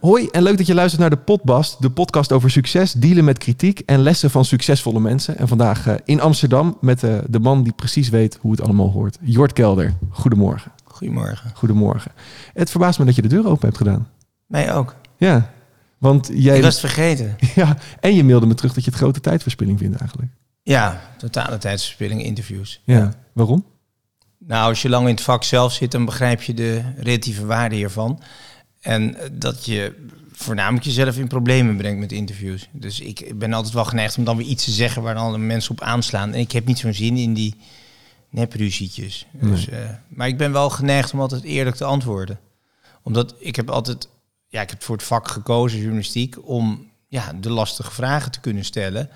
Hoi en leuk dat je luistert naar de Podbast, de podcast over succes, dealen met kritiek en lessen van succesvolle mensen. En vandaag eh, in Amsterdam met eh, de man die precies weet hoe het allemaal hoort. Jort Kelder, goedemorgen. Goedemorgen. Goedemorgen. Het verbaast me dat je de deur open hebt gedaan. Mij ook. Ja, want jij... Ik was het vergeten. Ja, en je mailde me terug dat je het grote tijdverspilling vindt eigenlijk. Ja, totale tijdsverspilling, interviews. Ja, waarom? Nou, als je lang in het vak zelf zit, dan begrijp je de relatieve waarde hiervan. En dat je voornamelijk jezelf in problemen brengt met interviews. Dus ik ben altijd wel geneigd om dan weer iets te zeggen waar dan mensen op aanslaan. En ik heb niet zo'n zin in die nepruzietjes. Dus, eh, maar ik ben wel geneigd om altijd eerlijk te antwoorden. Omdat ik heb altijd, ja, ik heb voor het vak gekozen, journalistiek, om ja, de lastige vragen te kunnen stellen.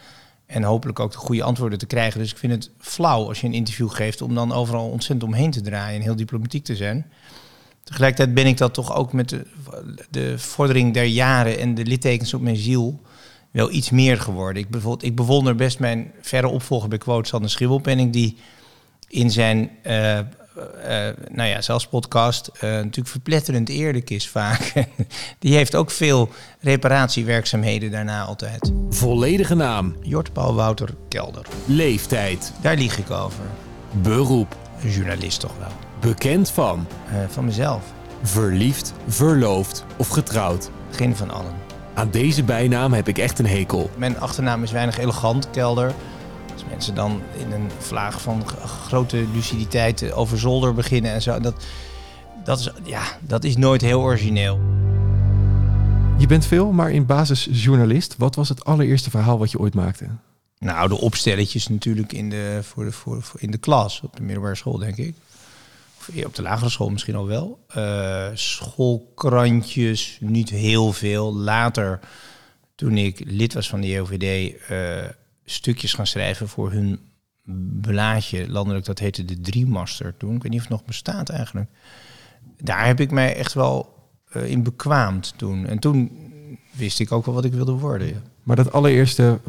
En hopelijk ook de goede antwoorden te krijgen. Dus ik vind het flauw als je een interview geeft om dan overal ontzettend omheen te draaien en heel diplomatiek te zijn. Tegelijkertijd ben ik dat toch ook met de, de vordering der jaren en de littekens op mijn ziel wel iets meer geworden. Ik, bijvoorbeeld, ik bewonder best mijn verre opvolger bij Quote, Sander Schribbelpenning, die in zijn, uh, uh, nou ja, zelfs podcast, uh, natuurlijk verpletterend eerlijk is vaak. die heeft ook veel reparatiewerkzaamheden daarna altijd. Volledige naam. Jort Paul Wouter Kelder. Leeftijd. Daar lieg ik over. Beroep. Een journalist toch wel. Bekend van. van mezelf. Verliefd, verloofd of getrouwd. Geen van allen. Aan deze bijnaam heb ik echt een hekel. Mijn achternaam is weinig elegant, Kelder. Als mensen dan in een vlaag van grote luciditeit over zolder beginnen en zo. Dat, dat, is, ja, dat is nooit heel origineel. Je bent veel, maar in basis journalist. Wat was het allereerste verhaal wat je ooit maakte? Nou, de opstelletjes natuurlijk in de, voor de, voor, voor in de klas, op de middelbare school, denk ik. Op de lagere school misschien al wel. Uh, schoolkrantjes, niet heel veel. Later, toen ik lid was van de JOVD, uh, stukjes gaan schrijven voor hun blaadje, landelijk, dat heette de Driemaster toen. Ik weet niet of het nog bestaat eigenlijk. Daar heb ik mij echt wel uh, in bekwaamd toen. En toen wist ik ook wel wat ik wilde worden. Ja. Maar dat allereerste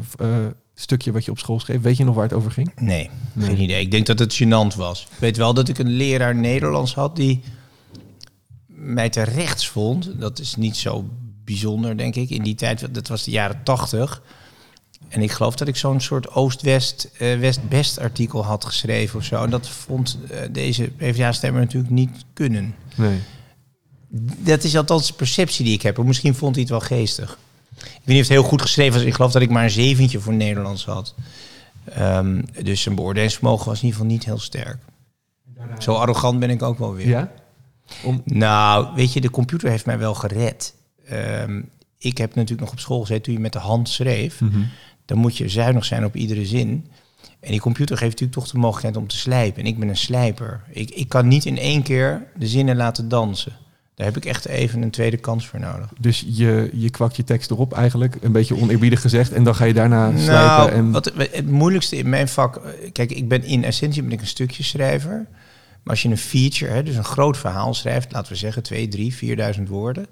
stukje wat je op school schreef, weet je nog waar het over ging? Nee, nee, geen idee. Ik denk dat het gênant was. Ik weet wel dat ik een leraar Nederlands had die mij te rechts vond. Dat is niet zo bijzonder, denk ik. In die tijd, dat was de jaren tachtig. En ik geloof dat ik zo'n soort Oost-West, uh, West-Best artikel had geschreven of zo. En dat vond uh, deze PvdA-stemmer natuurlijk niet kunnen. Nee. Dat is althans de perceptie die ik heb. Misschien vond hij het wel geestig. Ik weet niet of het heel goed geschreven was. Ik geloof dat ik maar een zeventje voor Nederlands had. Um, dus zijn beoordelingsvermogen was in ieder geval niet heel sterk. Zo arrogant ben ik ook wel weer. Ja? Om... Nou, weet je, de computer heeft mij wel gered. Um, ik heb natuurlijk nog op school gezeten toen je met de hand schreef. Mhm. Dan moet je zuinig zijn op iedere zin. En die computer geeft natuurlijk toch de mogelijkheid om te slijpen. En ik ben een slijper. Ik, ik kan niet in één keer de zinnen laten dansen. Daar heb ik echt even een tweede kans voor nodig. Dus je, je kwakt je tekst erop eigenlijk, een beetje oneerbiedig gezegd, en dan ga je daarna nou, slijpen. En... Wat, het moeilijkste in mijn vak, kijk, ik ben in essentie ben ik een stukje schrijver. Maar als je een feature, hè, dus een groot verhaal schrijft, laten we zeggen 2, 3, 4000 woorden,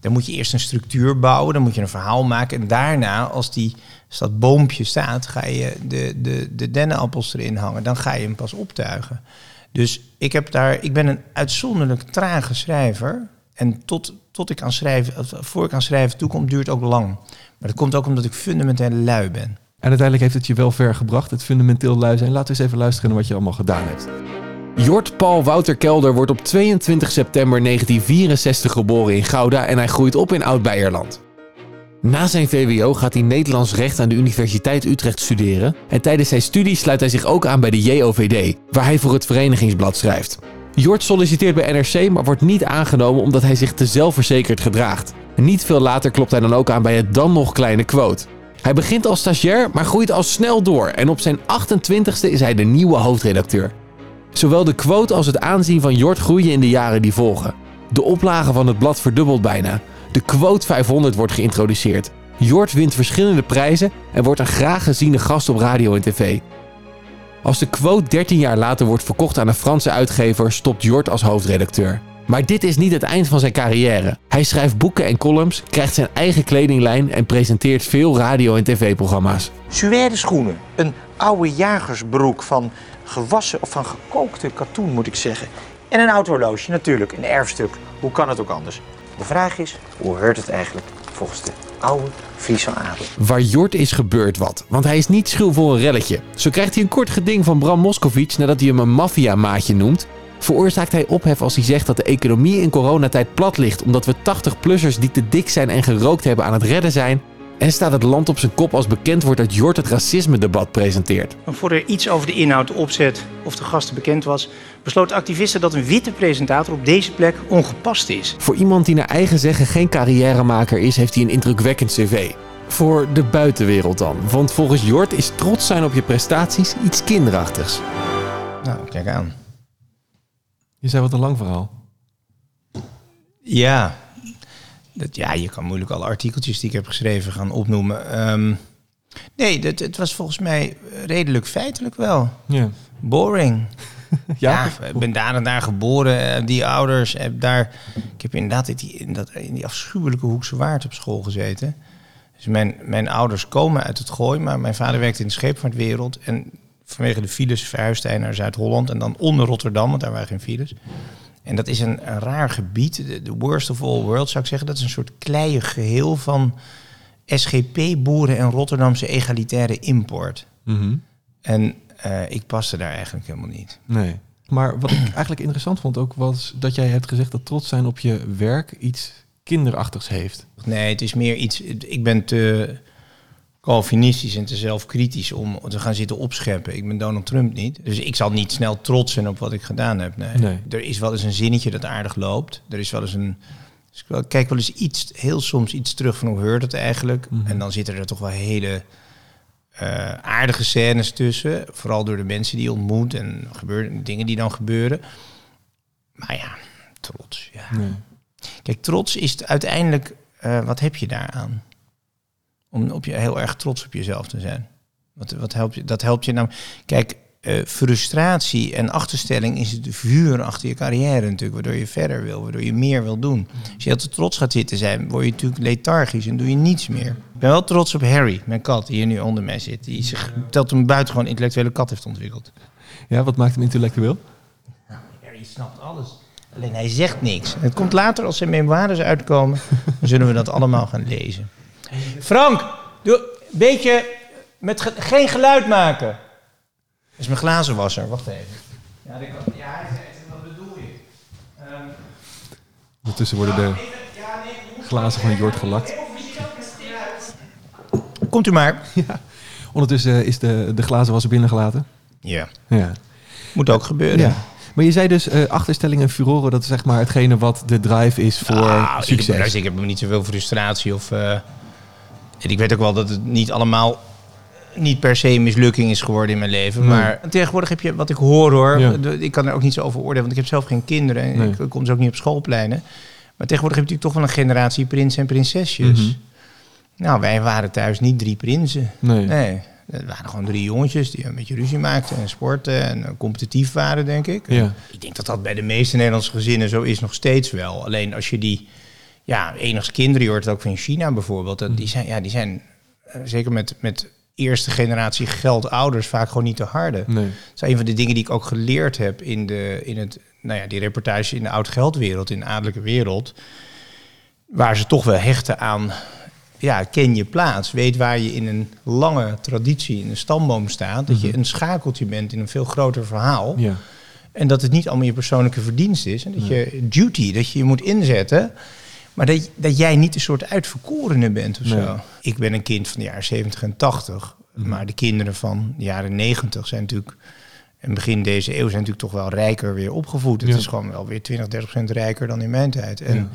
dan moet je eerst een structuur bouwen, dan moet je een verhaal maken. En daarna, als, die, als dat boompje staat, ga je de, de, de dennenappels erin hangen. Dan ga je hem pas optuigen. Dus ik, heb daar, ik ben een uitzonderlijk trage schrijver. En tot, tot ik aan schrijven, voor ik aan schrijven toekom, duurt ook lang. Maar dat komt ook omdat ik fundamenteel lui ben. En uiteindelijk heeft het je wel ver gebracht, het fundamenteel lui zijn. Laten we eens even luisteren naar wat je allemaal gedaan hebt. Jort Paul Wouter Kelder wordt op 22 september 1964 geboren in Gouda en hij groeit op in Oud-Beierland. Na zijn VWO gaat hij Nederlands recht aan de Universiteit Utrecht studeren en tijdens zijn studie sluit hij zich ook aan bij de JOVD, waar hij voor het Verenigingsblad schrijft. Jort solliciteert bij NRC, maar wordt niet aangenomen omdat hij zich te zelfverzekerd gedraagt. Niet veel later klopt hij dan ook aan bij het dan nog kleine quote. Hij begint als stagiair, maar groeit al snel door en op zijn 28ste is hij de nieuwe hoofdredacteur. Zowel de quote als het aanzien van Jort groeien in de jaren die volgen. De oplage van het blad verdubbelt bijna. De quote 500 wordt geïntroduceerd. Jort wint verschillende prijzen en wordt een graag geziene gast op radio en tv. Als de quote 13 jaar later wordt verkocht aan een Franse uitgever, stopt Jort als hoofdredacteur. Maar dit is niet het eind van zijn carrière. Hij schrijft boeken en columns, krijgt zijn eigen kledinglijn en presenteert veel radio- en tv-programma's. Suède schoenen, een oude jagersbroek van gewassen of van gekookte katoen moet ik zeggen. En een autohorloge natuurlijk, een erfstuk. Hoe kan het ook anders? De vraag is, hoe heurt het eigenlijk volgens de oude Friese adel? Waar Jort is gebeurd wat, want hij is niet schuw voor een relletje. Zo krijgt hij een kort geding van Bram Moskovic nadat hij hem een maffiamaatje noemt. Veroorzaakt hij ophef als hij zegt dat de economie in coronatijd plat ligt omdat we 80-plussers die te dik zijn en gerookt hebben aan het redden zijn. En staat het land op zijn kop als bekend wordt dat Jort het racisme-debat presenteert. Maar voor er iets over de inhoud, de opzet of de gasten bekend was, besloten activisten dat een witte presentator op deze plek ongepast is. Voor iemand die naar eigen zeggen geen carrièremaker is, heeft hij een indrukwekkend cv. Voor de buitenwereld dan. Want volgens Jort is trots zijn op je prestaties iets kinderachtigs. Nou, kijk aan. Je zei wat een lang verhaal. Ja. Dat, ja, je kan moeilijk alle artikeltjes die ik heb geschreven gaan opnoemen. Ehm, nee, dat, het was volgens mij redelijk feitelijk wel. Ja. Boring. Ja? Ja, ik ben daar en daar geboren. eh, Die ouders heb daar. Ik heb inderdaad in die, in dat, in die afschuwelijke Hoekse Waard op school gezeten. Dus mijn, mijn ouders komen uit het Gooi, maar mijn vader werkte in de scheepvaartwereld. En vanwege de files verhuisde hij naar Zuid-Holland en dan onder Rotterdam, want daar waren geen files. En dat is een, een raar gebied, de, de worst of all worlds zou ik zeggen. Dat is een soort kleiig geheel van SGP-boeren en Rotterdamse egalitaire import. Mhm. En eh, ik paste daar eigenlijk helemaal niet. Nee. Maar wat ik eigenlijk interessant vond ook was dat jij hebt gezegd dat trots zijn op je werk iets kinderachtigs heeft. Nee, het is meer iets. Ik ben te Calvinistisch en te zelfkritisch om te gaan zitten opscheppen. Ik ben Donald Trump niet. Dus ik zal niet snel trots zijn op wat ik gedaan heb. Nee. Nee. Er is wel eens een zinnetje dat aardig loopt. Er is wel eens een. dus ik kijk wel eens iets, heel soms iets terug van hoe heurt het eigenlijk. Mhm. En dan zitten er toch wel hele eh, aardige scènes tussen. Vooral door de mensen die je ontmoet en gebeuren, dingen die dan gebeuren. Maar ja, trots. Ja. Nee. Kijk, trots is het uiteindelijk, eh, wat heb je daaraan? Om op je, heel erg trots op jezelf te zijn. Wat, wat helpt je? Dat helpt je nou. Kijk, eh, frustratie en achterstelling is het vuur achter je carrière natuurlijk, waardoor je verder wil, waardoor je meer wil doen. Als je heel te trots gaat zitten zijn, word je natuurlijk lethargisch en doe je niets meer. Ik ben wel trots op Harry, mijn kat, die hier nu onder mij zit. Die zich dat een buitengewoon intellectuele kat heeft ontwikkeld. Ja, wat maakt hem intellectueel? Harry snapt alles. Alleen hij zegt niks. Het komt later als zijn memoires uitkomen. dan zullen we dat allemaal gaan lezen. Frank, doe een beetje met ge- geen geluid maken. Is mijn glazenwasser. Wacht even. Ja, dat kan- ja hij zegt, wat bedoel je? Ehm, Ondertussen worden de ja, nee, glazen van Jort gelakt. Komt u maar. Ondertussen is de, de glazen was er binnengelaten. Ja, Ja. moet ook gebeuren. ja. Maar je zei dus eh achterstelling en furoren, dat is zeg maar hetgene wat de drive is voor Ah, succes. Ik, heb, ik heb niet zoveel frustratie of. eh, ik weet ook wel dat het niet allemaal niet per se een mislukking is geworden in mijn leven. Nee. Maar tegenwoordig heb je wat ik hoor hoor. Ja. Ik kan er ook niet zo over oordelen, want ik heb zelf geen kinderen. En Nee. Ik kom dus ook niet op schoolpleinen. Maar tegenwoordig heb je natuurlijk toch wel een generatie prins en prinsesjes. Mhm. Nou, wij waren thuis niet drie prinsen. Nee. Nee, het waren gewoon drie jongetjes die een beetje ruzie maakten en sporten en eh, competitief waren, denk ik. Ja. Ik denk dat dat bij de meeste Nederlandse gezinnen zo is nog steeds wel. Alleen als je die, ja, enigst kinderen, je hoort het ook van China bijvoorbeeld, dat die zijn, ja, die zijn eh, zeker met, met eerste generatie geldouders vaak gewoon niet te harde. Nee. Dat is een van de dingen die ik ook geleerd heb in, de, in het, nou ja, die reportage in de oud-geldwereld, in de adellijke wereld. Waar ze toch wel hechten aan, ja, ken je plaats. Weet waar je in een lange traditie, in een stamboom staat. Dat je een schakeltje bent in een veel groter verhaal. Ja. En dat het niet allemaal je persoonlijke verdienst is. En dat je duty, dat je je moet inzetten. Maar dat, dat jij niet een soort uitverkorene bent of Nee. zo. Ik ben een kind van de jaren 70 en 80. Maar de kinderen van de jaren 90 zijn natuurlijk... En begin deze eeuw zijn natuurlijk toch wel rijker weer opgevoed. Het Ja. is gewoon wel weer 20, 30 procent rijker dan in mijn tijd. En Ja.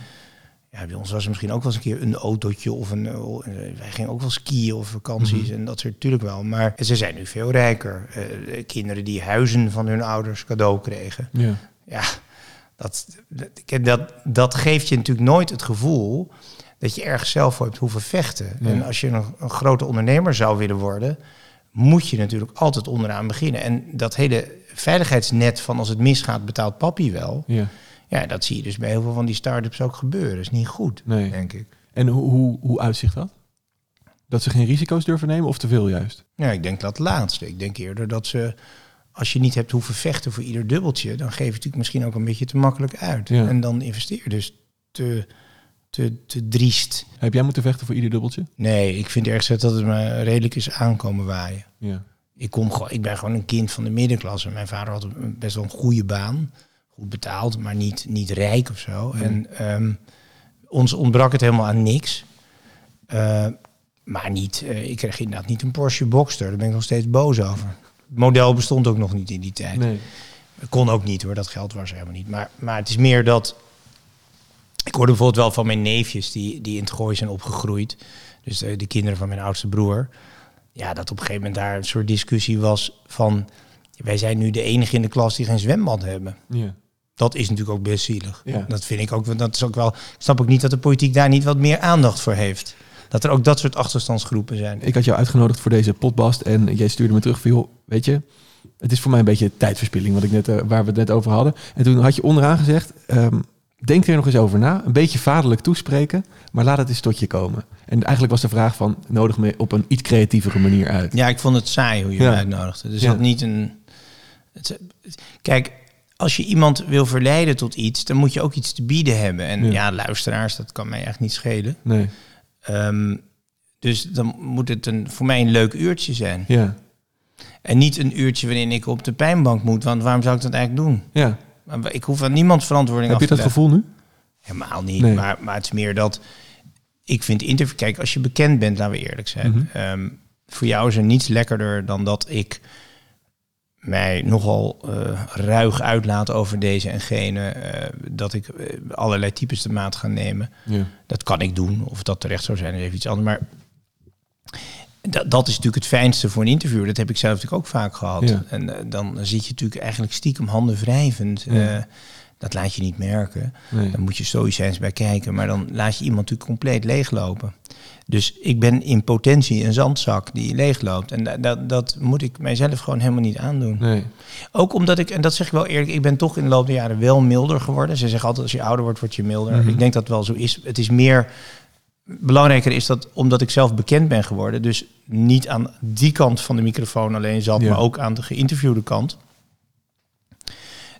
ja. bij ons was er misschien ook wel eens een keer een autootje of een... eh, wij gingen ook wel skiën of vakanties Mhm. en dat soort natuurlijk wel. Maar ze zijn nu veel rijker. Eh, kinderen die huizen van hun ouders cadeau kregen. Ja. Ja, dat, dat, dat, dat geeft je natuurlijk nooit het gevoel dat je ergens zelf voor hebt hoeven vechten. Ja. En als je een, een grote ondernemer zou willen worden, moet je natuurlijk altijd onderaan beginnen. En dat hele veiligheidsnet van als het misgaat, betaalt papi wel. Ja. Ja, dat zie je dus bij heel veel van die start-ups ook gebeuren. Dat is niet goed, Nee. denk ik. En hoe, hoe, hoe uitzicht dat? Dat ze geen risico's durven nemen of te veel juist? Ja, ik denk dat laatste. Ik denk eerder dat ze, als je niet hebt hoeven vechten voor ieder dubbeltje, dan geef je het natuurlijk misschien ook een beetje te makkelijk uit. Ja. En dan investeer je dus te te, te driest. Heb jij moeten vechten voor ieder dubbeltje? Nee, ik vind ergens dat het me redelijk is aankomen waaien. Ja. Ik, kom gewoon, ik ben gewoon een kind van de middenklasse. Mijn vader had best wel een goede baan. Goed betaald, maar niet, niet rijk of zo. En ehm, ons ontbrak het helemaal aan niks. Eh, maar niet, eh, ik kreeg inderdaad niet een Porsche Boxster. Daar ben ik nog steeds boos over. Het model bestond ook nog niet in die tijd. Nee. Kon ook niet hoor, dat geld was er helemaal niet. Maar, maar het is meer dat... Ik hoorde bijvoorbeeld wel van mijn neefjes die, die in het gooi zijn opgegroeid. Dus de, de kinderen van mijn oudste broer. Ja, dat op een gegeven moment daar een soort discussie was van... Wij zijn nu de enige in de klas die geen zwembad hebben. Ja. Dat is natuurlijk ook best zielig. Ja. Dat vind ik ook. Dat is ook wel. Ik snap ook niet dat de politiek daar niet wat meer aandacht voor heeft. Dat er ook dat soort achterstandsgroepen zijn. Ik had jou uitgenodigd voor deze podcast en jij stuurde me terug van, joh, weet je, het is voor mij een beetje tijdverspilling, wat ik net, eh, waar we het net over hadden. En toen had je onderaan gezegd, ehm, denk er nog eens over na, een beetje vaderlijk toespreken, maar laat het eens tot je komen. En eigenlijk was de vraag van, nodig me op een iets creatievere manier uit. Ja, ik vond het saai hoe je Ja. me uitnodigde. Dus Ja. dat niet een. Het, kijk, als je iemand wil verleiden tot iets, dan moet je ook iets te bieden hebben. En Ja. ja, luisteraars, dat kan mij eigenlijk niet schelen. Nee, Ehm, dus dan moet het een, voor mij een leuk uurtje zijn. ja, En niet een uurtje waarin ik op de pijnbank moet. Want waarom zou ik dat eigenlijk doen? ja. Maar Ik hoef aan niemand verantwoording Heb je af te dat leggen. gevoel nu? Helemaal niet. Nee. Maar, maar het is meer dat ik vind interview. Kijk, als je bekend bent, laten we eerlijk zijn. Mhm. Ehm, voor jou is er niets lekkerder dan dat ik mij nogal eh, ruig uitlaat over deze en gene. eh, dat ik eh, allerlei types de maat ga nemen. Ja. Dat kan ik doen. Of dat terecht zou zijn, is even iets anders. Maar dat, dat is natuurlijk het fijnste voor een interview. Dat heb ik zelf natuurlijk ook vaak gehad. Ja. En dan zit je natuurlijk eigenlijk stiekem handen wrijvend. Ja. Dat laat je niet merken. Nee. Dan moet je stoïcijns bij kijken. Maar dan laat je iemand natuurlijk compleet leeglopen. Dus ik ben in potentie een zandzak die leegloopt. En da- dat, dat moet ik mijzelf gewoon helemaal niet aandoen. Nee. Ook omdat ik, en dat zeg ik wel eerlijk, ik ben toch in de loop der jaren wel milder geworden. Ze zeggen altijd als je ouder wordt, word je milder. Mhm. Ik denk dat wel zo is. Het is meer, belangrijker is dat omdat ik zelf bekend ben geworden. Dus niet aan die kant van de microfoon alleen zat, Ja. maar ook aan de geïnterviewde kant.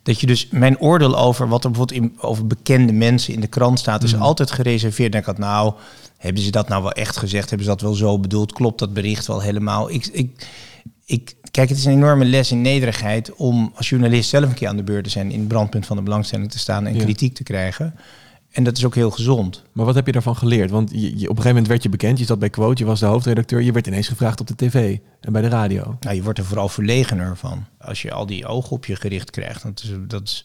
Dat je dus mijn oordeel over wat er bijvoorbeeld in, over bekende mensen in de krant staat, is Mhm. altijd gereserveerd. Dan denk ik, nou, hebben ze dat nou wel echt gezegd? Hebben ze dat wel zo bedoeld? Klopt dat bericht wel helemaal? Ik, ik, ik, kijk, het is een enorme les in nederigheid om als journalist zelf een keer aan de beurt te zijn, in het brandpunt van de belangstelling te staan en Ja. kritiek te krijgen. En dat is ook heel gezond. Maar wat heb je daarvan geleerd? Want je, je- op een gegeven moment werd je bekend, je zat bij Quote, je was de hoofdredacteur, je werd ineens gevraagd op de tv en bij de radio. Nou, je wordt er vooral verlegener van. Als je al die ogen op je gericht krijgt. Dat is, dat is,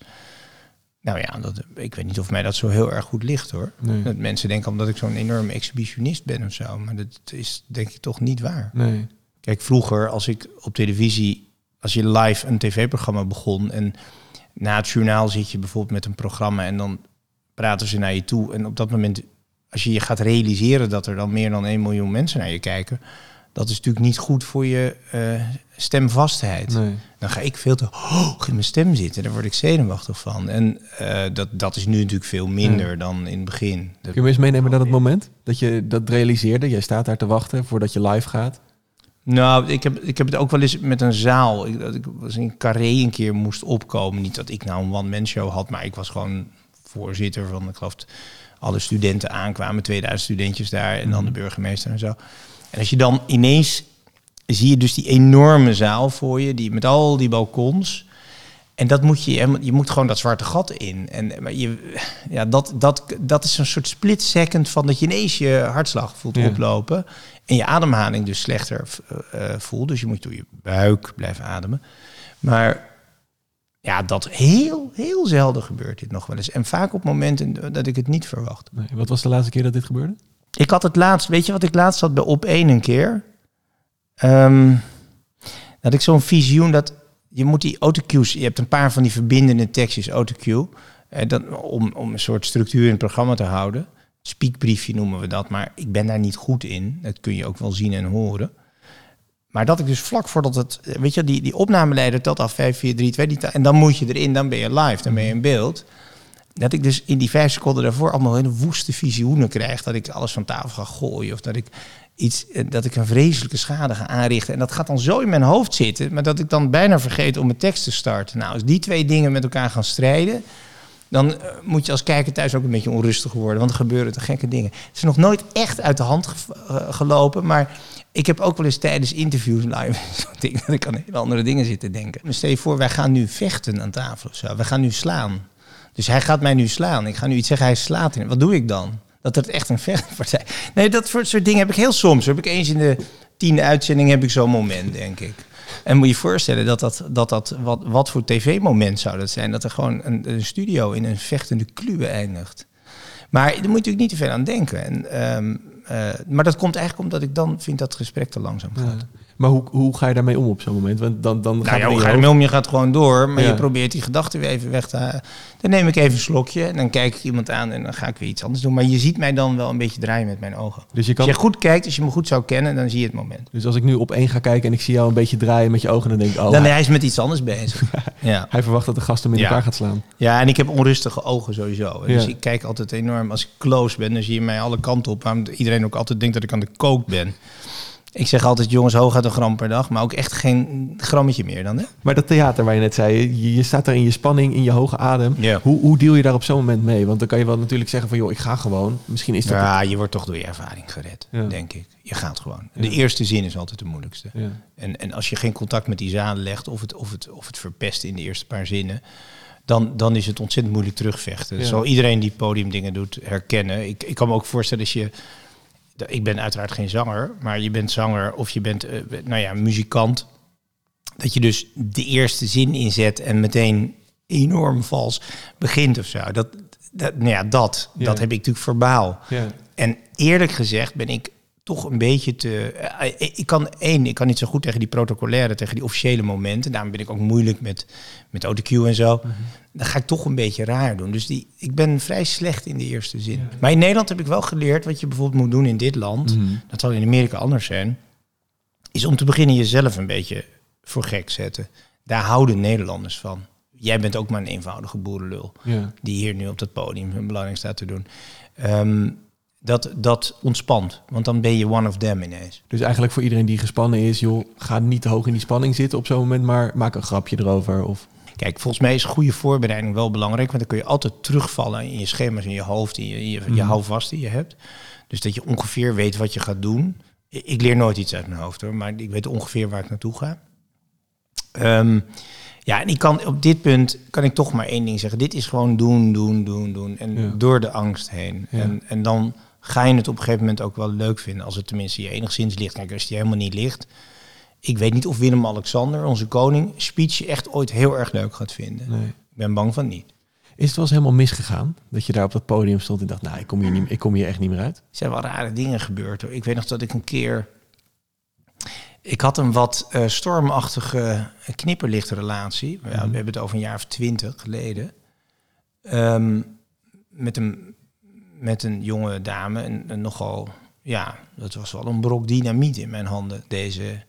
nou ja, dat, ik weet niet of mij dat zo heel erg goed ligt hoor. Nee. Dat mensen denken omdat ik zo'n enorme exhibitionist ben of zo. Maar dat is denk ik toch niet waar. Nee. Kijk, vroeger als ik op televisie, als je live een tv-programma begon en na het journaal zit je bijvoorbeeld met een programma en dan praten ze naar je toe. En op dat moment, als je je gaat realiseren dat er dan meer dan 1 miljoen mensen naar je kijken, dat is natuurlijk niet goed voor je eh, stemvastheid. nee. Dan ga ik veel te hoog in mijn stem zitten. Daar word ik zenuwachtig van. En eh, dat, dat is nu natuurlijk veel minder dan in het begin. Kun je me eens meenemen naar dat moment dat je dat realiseerde? Jij staat daar te wachten voordat je live gaat. Nou, ik heb, ik heb het ook wel eens met een zaal. Ik, dat ik was in Carré een keer moest opkomen. Niet dat ik nou een one-man show had, maar ik was gewoon voorzitter van, ik geloof, alle studenten aankwamen, 2000 studentjes daar en dan de burgemeester en zo. En als je dan ineens zie je dus die enorme zaal voor je, die met al die balkons. En dat moet je, je moet gewoon dat zwarte gat in. En maar je, ja, dat, dat, dat is een soort split second van dat je ineens je hartslag voelt Ja. oplopen. En je ademhaling dus slechter eh, eh, voelt. Dus je moet door je buik blijven ademen. Maar ja, dat heel, heel zelden gebeurt dit nog wel eens. En vaak op momenten dat ik het niet verwacht. Nee. Wat was de laatste keer dat dit gebeurde? Ik had het laatst, weet je wat ik laatst had bij op één een keer? Ehm, dat ik zo'n visioen dat je moet die autocues, je hebt een paar van die verbindende tekstjes, autocue, eh, om, om een soort structuur in het programma te houden. Speakbriefje noemen we dat, maar ik ben daar niet goed in. Dat kun je ook wel zien en horen. Maar dat ik dus vlak voordat het, weet je, die, die opnameleider telt af 5, 4, 3, 2, die en dan moet je erin, dan ben je live, dan ben je in beeld. Dat ik dus in die vijf seconden daarvoor allemaal hele woeste visioenen krijg. Dat ik alles van tafel ga gooien. Of dat ik iets, eh, dat ik een vreselijke schade ga aanrichten. En dat gaat dan zo in mijn hoofd zitten. Maar dat ik dan bijna vergeet om mijn tekst te starten. Nou, als die twee dingen met elkaar gaan strijden. dan eh, moet je als kijker thuis ook een beetje onrustig worden. Want er gebeuren te gekke dingen. Het is nog nooit echt uit de hand eh, gelopen. Maar ik heb ook wel eens tijdens interviews live dat ik aan hele andere dingen zit te denken. Stel je voor, wij gaan nu vechten aan tafel of zo. We gaan nu slaan. Dus hij gaat mij nu slaan. Ik ga nu iets zeggen, hij slaat in. Wat doe ik dan? Dat het echt een vechtpartij. Nee, dat soort dingen heb ik heel soms. Heb ik eens in de tiende uitzending heb ik zo'n moment, denk ik. En moet je je voorstellen dat dat, dat, dat wat, wat voor tv-moment zou dat zijn? Dat er gewoon een, studio in een vechtende kluwe eindigt. Maar daar moet je natuurlijk niet te veel aan denken. En, ehm, eh, maar dat komt eigenlijk omdat ik dan vind dat het gesprek te langzaam gaat. Maar hoe, hoe ga je daarmee om op zo'n moment? Want dan, dan Nou gaat ja, hoe ga je hoofd. ermee om? Je gaat gewoon door, maar Ja. je probeert die gedachten weer even weg te halen. Dan neem ik even een slokje en dan kijk ik iemand aan en dan ga ik weer iets anders doen. Maar je ziet mij dan wel een beetje draaien met mijn ogen. Dus, je kan, Als je goed kijkt, als je me goed zou kennen, dan zie je het moment. dus als ik nu op één ga kijken en ik zie jou een beetje draaien met je ogen, dan denk ik, oh, dan hij, hij is met iets anders bezig. ja. hij verwacht dat de gast hem in Ja. elkaar gaat slaan. ja, en ik heb onrustige ogen sowieso. Dus ik kijk altijd enorm. Als ik close ben, dan zie je mij alle kanten op. Waarom iedereen ook altijd denkt dat ik aan de kook ben. Ik zeg altijd, jongens, hooguit een gram per dag. Maar ook echt geen grammetje meer dan, hè? Maar dat theater waar je net zei, je, je staat daar in je spanning, in je hoge adem. Hoe, hoe deal je daar op zo'n moment mee? Want dan kan je wel natuurlijk zeggen van, joh, ik ga gewoon. Misschien is dat... Ja, je wordt toch door je ervaring gered, Ja. denk ik. Je gaat gewoon. Ja. De eerste zin is altijd de moeilijkste. Ja. En, en als je geen contact met die zalen legt of het, of, het, of het verpest in de eerste paar zinnen, dan, dan is het ontzettend moeilijk terugvechten. Dat zal iedereen die podiumdingen doet herkennen. Ik, ik kan me ook voorstellen als je. Ik ben uiteraard geen zanger, maar je bent zanger of je bent eh, nou ja, muzikant. Dat je dus de eerste zin inzet en meteen enorm vals begint of zo. Dat, dat, nou ja, dat, Ja. dat heb ik natuurlijk verbaal. Ja. En eerlijk gezegd ben ik toch een beetje te. eh, ik- ik kan één, ik kan niet zo goed tegen die protocolaire, tegen die officiële momenten. Daarom ben ik ook moeilijk met, met autocue en zo. Dan ga ik toch een beetje raar doen. Dus die, ik ben vrij slecht in de eerste zin. Maar in Nederland heb ik wel geleerd wat je bijvoorbeeld moet doen in dit land. Mhm. Dat zal in Amerika anders zijn. Is om te beginnen jezelf een beetje voor gek zetten. Daar houden Nederlanders van. Jij bent ook maar een eenvoudige boerenlul Ja. die hier nu op dat podium hun belangrijk staat te doen. Ehm, dat, dat ontspant, want dan ben je one of them ineens. Dus eigenlijk voor iedereen die gespannen is, joh, ga niet te hoog in die spanning zitten op zo'n moment, maar maak een grapje erover. Of, Kijk, volgens mij is goede voorbereiding wel belangrijk, want dan kun je altijd terugvallen in je schema's, in je hoofd, in je, je, je Mhm. houvast die je hebt. Dus dat je ongeveer weet wat je gaat doen. Ik leer nooit iets uit mijn hoofd hoor, maar ik weet ongeveer waar ik naartoe ga. Ehm, ja, en ik kan op dit punt kan ik toch maar één ding zeggen. Dit is gewoon doen, doen, doen, doen. En Ja. door de angst heen. Ja. En, en dan ga je het op een gegeven moment ook wel leuk vinden. Als het tenminste je enigszins ligt. Kijk, als die helemaal niet ligt. Ik weet niet of Willem-Alexander, onze koning, speech echt ooit heel erg leuk gaat vinden. nee. Ik ben bang van niet. Is het wel eens helemaal misgegaan? Dat je daar op dat podium stond en dacht, nou, ik kom hier, niet, ik kom hier echt niet meer uit? Er zijn wel rare dingen gebeurd. Hoor. Ik weet nog dat ik een keer... Ik had een wat eh, stormachtige knipperlichtrelatie. Ja, we hebben het over een jaar of twintig geleden. Ehm, met, een, met een jonge dame. En, nogal... Ja, dat was wel een brok dynamiet in mijn handen, deze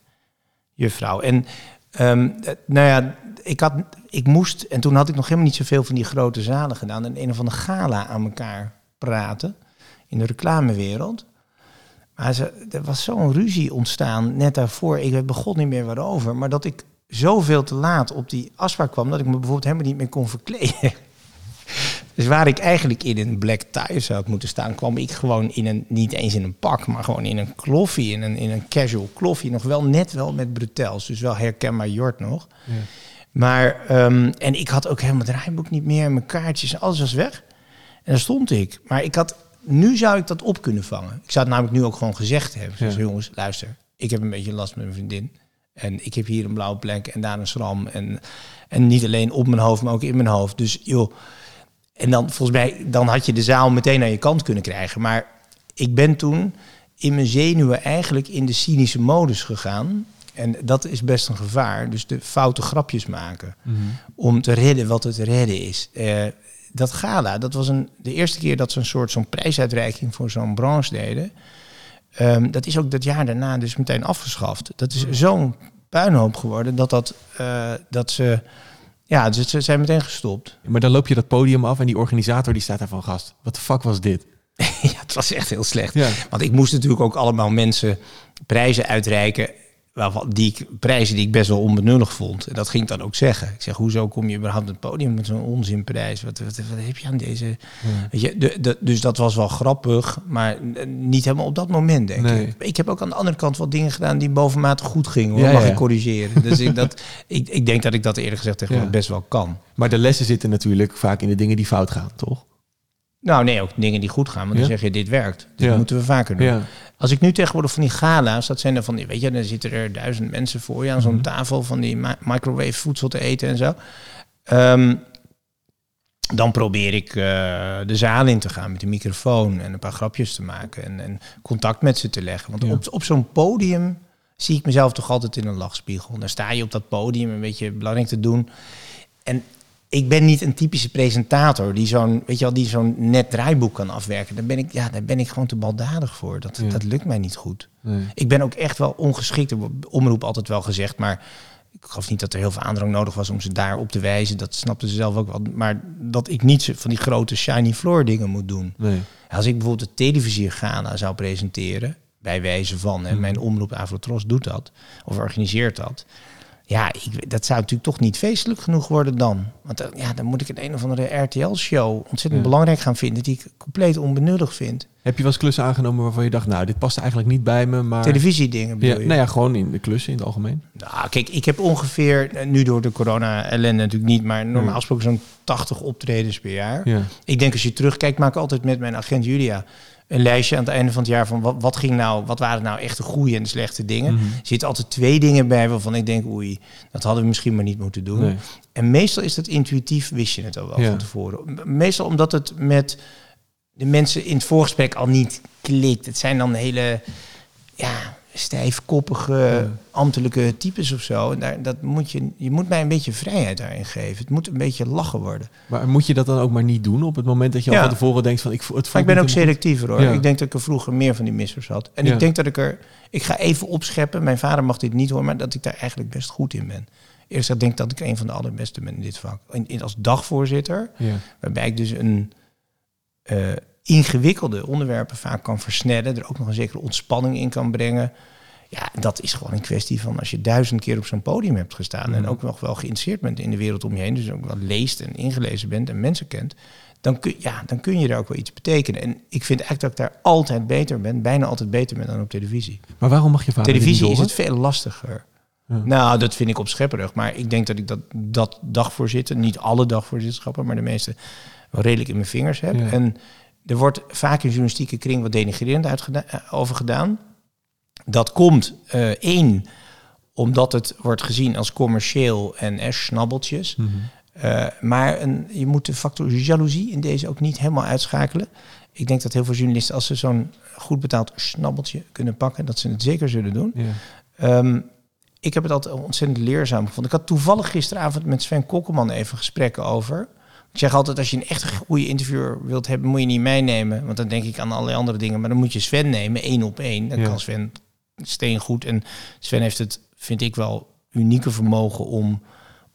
juffrouw. En ehm, eh, nou ja, ik, had, ik moest... En toen had ik nog helemaal niet zoveel van die grote zalen gedaan. En een of andere gala aan elkaar praten in de reclamewereld. Maar ze, er was zo'n ruzie ontstaan net daarvoor. Ik begon niet meer waarover. Maar dat ik zoveel te laat op die afspraak kwam... dat ik me bijvoorbeeld helemaal niet meer kon verkleden. Dus waar ik eigenlijk in een black tie zou moeten staan... kwam ik gewoon in een, niet eens in een pak... maar gewoon in een kloffie, in een, in een casual kloffie. Nog wel net wel met brutels. Dus wel herkenbaar Jort nog. Ja. Maar, ehm, en ik had ook helemaal het draaiboek niet meer, mijn kaartjes, alles was weg. En daar stond ik. Maar ik had, nu zou ik dat op kunnen vangen. Ik zou het namelijk nu ook gewoon gezegd hebben. Ja. jongens, luister, ik heb een beetje last met mijn vriendin. En ik heb hier een blauwe plek en daar een schram. En, en niet alleen op mijn hoofd, maar ook in mijn hoofd. Dus joh, en dan volgens mij, dan had je de zaal meteen aan je kant kunnen krijgen. Maar ik ben toen in mijn zenuwen eigenlijk in de cynische modus gegaan. En dat is best een gevaar. Dus de foute grapjes maken. Om te redden wat het redden is. Eh, dat gala, dat was een, de eerste keer dat ze een soort zo'n prijsuitreiking voor zo'n branche deden. Ehm, dat is ook dat jaar daarna dus meteen afgeschaft. Dat is zo'n puinhoop geworden dat, dat, eh, dat ze... Ja, ze, ze zijn meteen gestopt. Maar dan loop je dat podium af en die organisator die staat daar van gast. Wat de fuck was dit? ja, het was echt heel slecht. Ja. Want ik moest natuurlijk ook allemaal mensen prijzen uitreiken waarvan, die ik, prijzen die ik best wel onbenullig vond. En dat ging ik dan ook zeggen. Ik zeg, hoezo kom je überhaupt op het podium met zo'n onzinprijs? Wat, wat, wat heb je aan deze... Weet je, de, de, dus dat was wel grappig, maar niet helemaal op dat moment, denk Nee. ik. Ik heb ook aan de andere kant wel dingen gedaan die bovenmatig goed gingen. Hoor. Ja, Mag ja. ik corrigeren? Dus ik, dat, ik, ik denk dat ik dat eerlijk gezegd tegenwoordig best wel kan. Maar de lessen zitten natuurlijk vaak in de dingen die fout gaan, toch? Nou nee, ook dingen die goed gaan. Want Ja. dan zeg je, dit werkt. Dit Ja. moeten we vaker doen. Ja. Als ik nu tegenwoordig van die gala's, dat zijn er van die, weet je, dan zitten er duizend mensen voor je aan zo'n Mhm. tafel van die mi- microwave voedsel te eten en zo. Ehm, dan probeer ik eh, de zaal in te gaan met de microfoon en een paar grapjes te maken en, en contact met ze te leggen. Want op, op zo'n podium zie ik mezelf toch altijd in een lachspiegel. Dan sta je op dat podium een beetje belangrijk te doen. En ik ben niet een typische presentator die zo'n, weet je wel, die zo'n net draaiboek kan afwerken. Daar ben ik, ja, daar ben ik gewoon te baldadig voor. Dat, Ja. dat lukt mij niet goed. Nee. Ik ben ook echt wel ongeschikt. Omroep altijd wel gezegd, maar ik geloof niet dat er heel veel aandrang nodig was om ze daarop te wijzen. Dat snapten ze zelf ook wel. Maar dat ik niet van die grote shiny floor dingen moet doen. Nee. Als ik bijvoorbeeld de televisie Ghana zou presenteren, bij wijze van, hè, Mhm. mijn omroep Avrotros doet dat, of organiseert dat. Ja, ik, dat zou natuurlijk toch niet feestelijk genoeg worden dan. Want dan, ja, dan moet ik een een of andere RTL-show ontzettend Ja. belangrijk gaan vinden, die ik compleet onbenullig vind. Heb je wel eens klussen aangenomen waarvan je dacht, nou, dit past eigenlijk niet bij me, maar... Televisiedingen Ja, bedoel je? nou ja, gewoon in de klussen in het algemeen. Nou, kijk, ik heb ongeveer, eh, nu door de corona-ellende natuurlijk niet, maar normaal gesproken zo'n 80 optredens per jaar. Ja. Ik denk als je terugkijkt, maak ik altijd met mijn agent Julia een lijstje aan het einde van het jaar van wat, wat ging nou, wat waren nou echt de goede en de slechte dingen. Mhm. Er zitten altijd twee dingen bij waarvan ik denk, oei, dat hadden we misschien maar niet moeten doen. Nee. En meestal is dat intuïtief, wist je het al wel Ja. van tevoren. Meestal omdat het met de mensen in het voorgesprek al niet klikt. Het zijn dan hele ja, stijfkoppige Ja. ambtelijke types of zo. En daar, dat moet je, je moet mij een beetje vrijheid daarin geven. Het moet een beetje lachen worden. Maar moet je dat dan ook maar niet doen op het moment dat je al Ja. van tevoren denkt van, ik, het Maar ik ben ook selectiever hoor. Ja. Ik denk dat ik er vroeger meer van die missers had. En ik denk dat ik er... Ik ga even opscheppen. Mijn vader mag dit niet horen, maar dat ik daar eigenlijk best goed in ben. Eerst ik denk dat ik een van de allerbeste ben in dit vak. In, in- als dagvoorzitter, waarbij ik dus een eh, ingewikkelde onderwerpen vaak kan versnellen. Er ook nog een zekere ontspanning in kan brengen. Ja, dat is gewoon een kwestie van als je duizend keer op zo'n podium hebt gestaan... en Mhm. ook nog wel geïnteresseerd bent in de wereld om je heen... dus ook wat leest en ingelezen bent en mensen kent... Dan kun, ja, dan kun je daar ook wel iets betekenen. En ik vind eigenlijk dat ik daar altijd beter ben, bijna altijd beter ben dan op televisie. Maar waarom mag je vader televisie is het veel lastiger. Ja. Nou, dat vind ik opschepperig. Maar ik denk dat ik dat, dat dagvoorzitter, niet alle dagvoorzitterschappen, maar de meeste wel redelijk in mijn vingers heb. Ja. En er wordt vaak in journalistieke kring wat denigrerend eh, over gedaan. Dat komt eh, één, omdat het wordt gezien als commercieel en eh, snabbeltjes. Mhm. Eh, maar een, je moet de factor jaloezie in deze ook niet helemaal uitschakelen. Ik denk dat heel veel journalisten, als ze zo'n goed betaald snabbeltje kunnen pakken, dat ze het zeker zullen doen. Ehm, ik heb het altijd ontzettend leerzaam gevonden. Ik had toevallig gisteravond met Sven Kokkelman even gesprekken over. Ik zeg altijd, als je een echt goede interviewer wilt hebben, moet je niet mij nemen. Want dan denk ik aan allerlei andere dingen. Maar dan moet je Sven nemen, één op één. Dan Ja. kan Sven steengoed. En Sven heeft het, vind ik wel, unieke vermogen om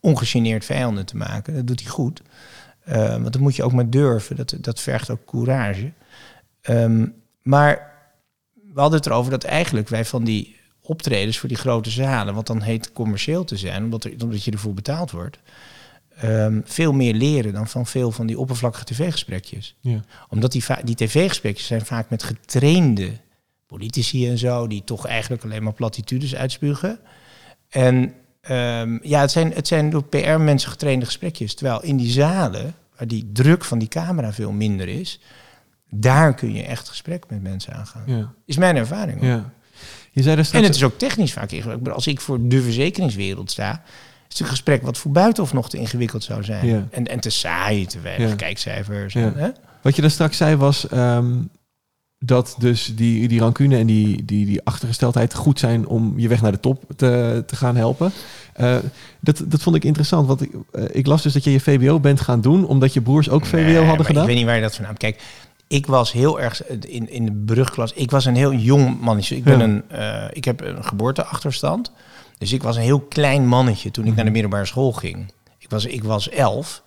ongegeneerd vijanden te maken. Dat doet hij goed. Eh, want dat moet je ook maar durven. Dat, dat vergt ook courage. Ehm, maar we hadden het erover dat eigenlijk wij van die optredens voor die grote zalen, wat dan heet commercieel te zijn, omdat, er, omdat je ervoor betaald wordt, ehm, veel meer leren dan van veel van die oppervlakkige tv-gesprekjes. Ja. Omdat die, die tv-gesprekjes zijn vaak met getrainde politici en zo, die toch eigenlijk alleen maar platitudes uitspugen. En ehm, ja, het zijn, het zijn door PR-mensen getrainde gesprekjes. Terwijl in die zalen, waar die druk van die camera veel minder is, daar kun je echt gesprek met mensen aangaan. Ja. Is mijn ervaring. Ja. Je zei er En het is ook technisch vaak ingewikkeld. Als ik voor de verzekeringswereld sta, is een gesprek wat voor buitenhof nog te ingewikkeld zou zijn. Ja. En, en te saai, te weinig Ja. kijkcijfers. Ja. en, hè? Wat je daar straks zei was ehm, dat dus die, die rancune en die, die, die achtergesteldheid goed zijn om je weg naar de top te, te gaan helpen. Eh, dat, dat vond ik interessant, want ik, eh, ik las dus dat je je VBO bent gaan doen omdat je broers ook Nee, hadden gedaan. Ik weet niet waar je dat vandaan Kijk, ik was heel erg in, in de brugklas. Ik was een heel jong mannetje. Ik, ben een, eh, ik heb een geboorteachterstand. Dus ik was een heel klein mannetje toen ik Mhm. naar de middelbare school ging. Ik was, ik was elf.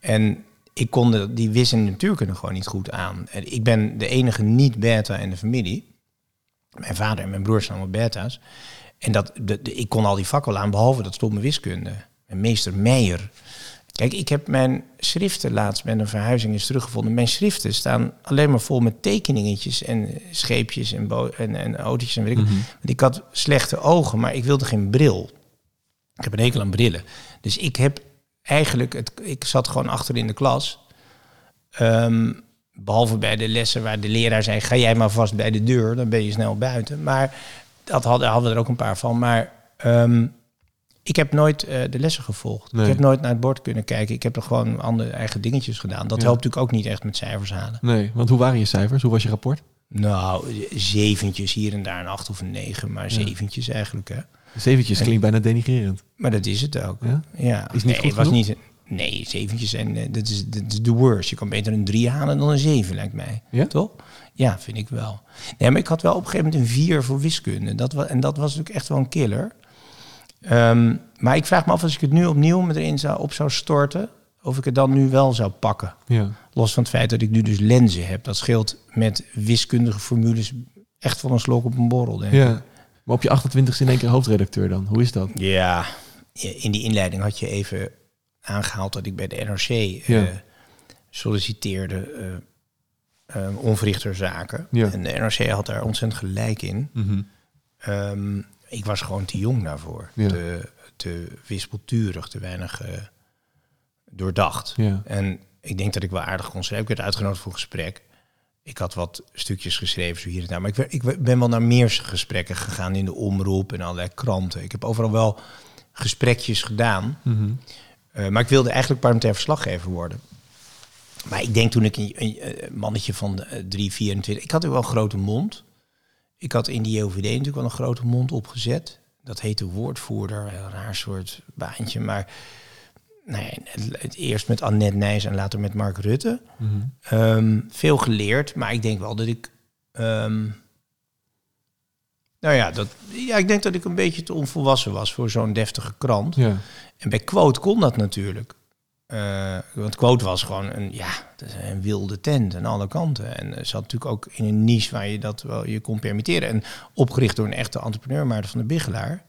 En ik kon de, die wis- en natuurkunde gewoon niet goed aan. En ik ben de enige niet-beta in de familie. Mijn vader en mijn broers zijn allemaal beta's. En dat, de, de- ik kon al die vakken aan, behalve dat stomme wiskunde. En meester Meijer. Kijk, ik heb mijn schriften laatst met een verhuizing is teruggevonden. Mijn schriften staan alleen maar vol met tekeningetjes en scheepjes en, en, en autootjes en weet ik. wat. Want ik had slechte ogen, maar ik wilde geen bril. Ik heb een hekel aan brillen. Dus ik heb eigenlijk, het, ik zat gewoon achter in de klas. Ehm, behalve bij de lessen waar de leraar zei, ga jij maar vast bij de deur, dan ben je snel buiten. Maar dat hadden, hadden we er ook een paar van. Maar ehm, ik heb nooit eh, de lessen gevolgd. Nee. Ik heb nooit naar het bord kunnen kijken. Ik heb er gewoon andere eigen dingetjes gedaan. Dat Ja. helpt natuurlijk ook niet echt met cijfers halen. Nee, want hoe waren je cijfers? Hoe was je rapport? Nou, zeventjes hier en daar, een acht of een negen, maar zeventjes eigenlijk. Hè. Zeventjes klinkt bijna denigrerend. Maar dat is het ook. Ja? Ja, Is niet nee, goed het was niet. Nee, zeventjes en eh, dat is dat is de worst. Je kan beter een drie halen dan een zeven, lijkt mij. Ja? Toch? Ja, vind ik wel. Nee, maar ik had wel op een gegeven moment een vier voor wiskunde. Dat was, en dat was natuurlijk echt wel een killer. Ehm, maar ik vraag me af als ik het nu opnieuw met erin zou, op zou storten, of ik het dan nu wel zou pakken. Ja. Los van het feit dat ik nu dus lenzen heb. Dat scheelt met wiskundige formules echt van een slok op een borrel, denk ik. ja. Maar op je 28ste in één keer hoofdredacteur dan. Hoe is dat? Ja, in die inleiding had je even aangehaald dat ik bij de NRC eh, solliciteerde eh, onverrichterzaken. Ja. En de NRC had daar ontzettend gelijk in. Ehm, ik was gewoon te jong daarvoor. Ja. Te, te wispelturig, te weinig eh, doordacht. Ja. En ik denk dat ik wel aardig kon schrijven. Ik werd uitgenodigd voor een gesprek. Ik had wat stukjes geschreven, zo hier en daar. Maar ik, ik ben wel naar meer gesprekken gegaan in de omroep en allerlei kranten. Ik heb overal wel gesprekjes gedaan. Mhm. Eh, maar ik wilde eigenlijk parlementair verslaggever worden. Maar ik denk toen ik een, een, een mannetje van eh, 3, 24... Ik had ook wel een grote mond. Ik had in die JOVD natuurlijk wel een grote mond opgezet. Dat heette woordvoerder, een raar soort baantje. Maar nou ja, het, het eerst met Annette Nijs en later met Mark Rutte. Mhm. Ehm, veel geleerd, maar ik denk wel dat ik... ehm, nou ja, dat, ja, ik denk dat ik een beetje te onvolwassen was voor zo'n deftige krant. Ja. En bij Quote kon dat natuurlijk. Eh, want Quote was gewoon een, ja, een wilde tent aan alle kanten. En eh, zat natuurlijk ook in een niche waar je dat wel je kon permitteren. En opgericht door een echte entrepreneur, Maarten van der Bigelaar.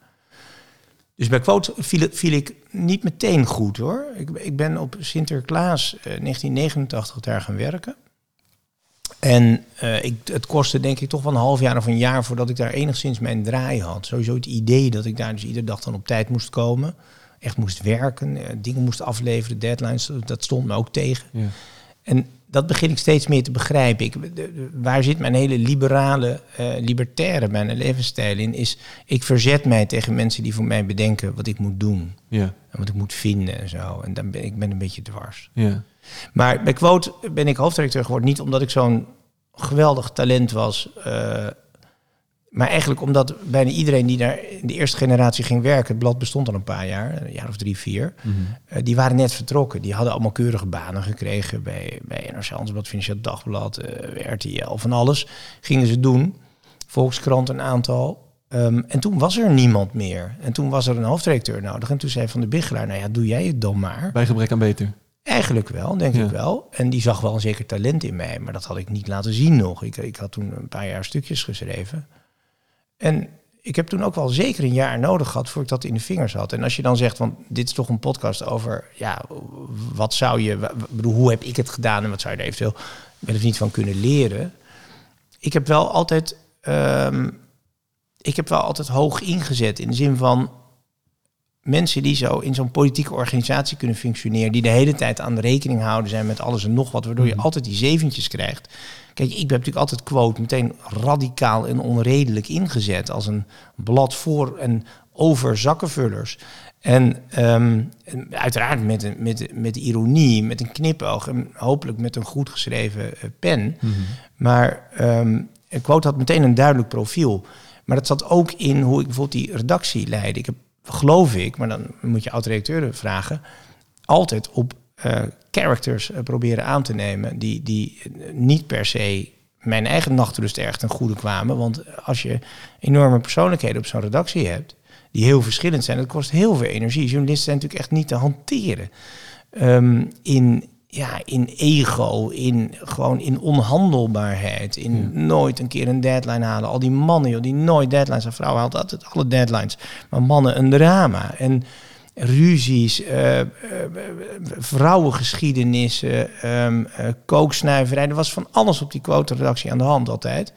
Dus bij Quote viel, viel ik niet meteen goed hoor. Ik, ik ben op Sinterklaas eh, 1989 daar gaan werken. En eh, ik, het kostte denk ik toch wel een half jaar of een jaar voordat ik daar enigszins mijn draai had. Sowieso het idee dat ik daar dus iedere dag dan op tijd moest komen. Echt moest werken, eh, dingen moest afleveren, deadlines, dat stond me ook tegen. Ja. En dat begin ik steeds meer te begrijpen. Ik, de- de- waar zit mijn hele liberale, eh, libertaire, mijn levensstijl in? Is ik verzet mij tegen mensen die voor mij bedenken wat ik moet doen. Ja. En wat ik moet vinden en zo. En dan ben ik ben een beetje dwars. Ja. Maar bij Quote ben ik hoofddirecteur geworden. Niet omdat ik zo'n geweldig talent was. eh, maar eigenlijk omdat bijna iedereen die daar in de eerste generatie ging werken... het blad bestond al een paar jaar, een jaar of drie, vier... Mhm. eh, die waren net vertrokken. Die hadden allemaal keurige banen gekregen... bij, bij NRC Handelsblad, Financieel Dagblad, eh, RTL, van alles. Gingen ze doen. Volkskrant een aantal. Ehm, en toen was er niemand meer. En toen was er een hoofddirecteur nodig. En toen zei Van de Bigelaar... nou ja, doe jij het dan maar. Bij gebrek aan beter. Eigenlijk wel, denk Ja. ik wel. En die zag wel een zeker talent in mij, maar dat had ik niet laten zien nog. Ik, ik had toen een paar jaar stukjes geschreven. En ik heb toen ook wel zeker een jaar nodig gehad voor ik dat in de vingers had. En als je dan zegt, want dit is toch een podcast over, ja, wat zou je, bedoel, hoe heb ik het gedaan en wat zou je er eventueel wel of niet van kunnen leren? Ik heb wel altijd, ehm, ik heb wel altijd hoog ingezet in de zin van, mensen die zo in zo'n politieke organisatie kunnen functioneren, die de hele tijd aan de rekening houden zijn met alles en nog wat, waardoor je altijd die zeventjes krijgt. Kijk, ik heb natuurlijk altijd quote meteen radicaal en onredelijk ingezet als een blad voor en over zakkenvullers. En ehm, uiteraard met, een, met, met ironie, met een knipoog en hopelijk met een goed geschreven eh, pen. Maar ehm quote had meteen een duidelijk profiel. Maar dat zat ook in hoe ik bijvoorbeeld die redactie leidde. Ik heb, geloof ik, maar dan moet je oud-redacteuren vragen, altijd op eh, characters eh, proberen aan te nemen die, die eh, niet per se mijn eigen nachtrust erg ten goede kwamen. Want als je enorme persoonlijkheden op zo'n redactie hebt, die heel verschillend zijn, dat kost heel veel energie. Journalisten zijn natuurlijk echt niet te hanteren. Ehm, in, ja, in ego, in gewoon in onhandelbaarheid, in nooit een keer een deadline halen. Al die mannen, joh, die nooit deadlines aan vrouwen haalt altijd alle deadlines, maar mannen een drama en ruzies, eh, eh, vrouwengeschiedenissen, um, uh, kooksnuiverij. Er was van alles op die quote-redactie aan de hand altijd.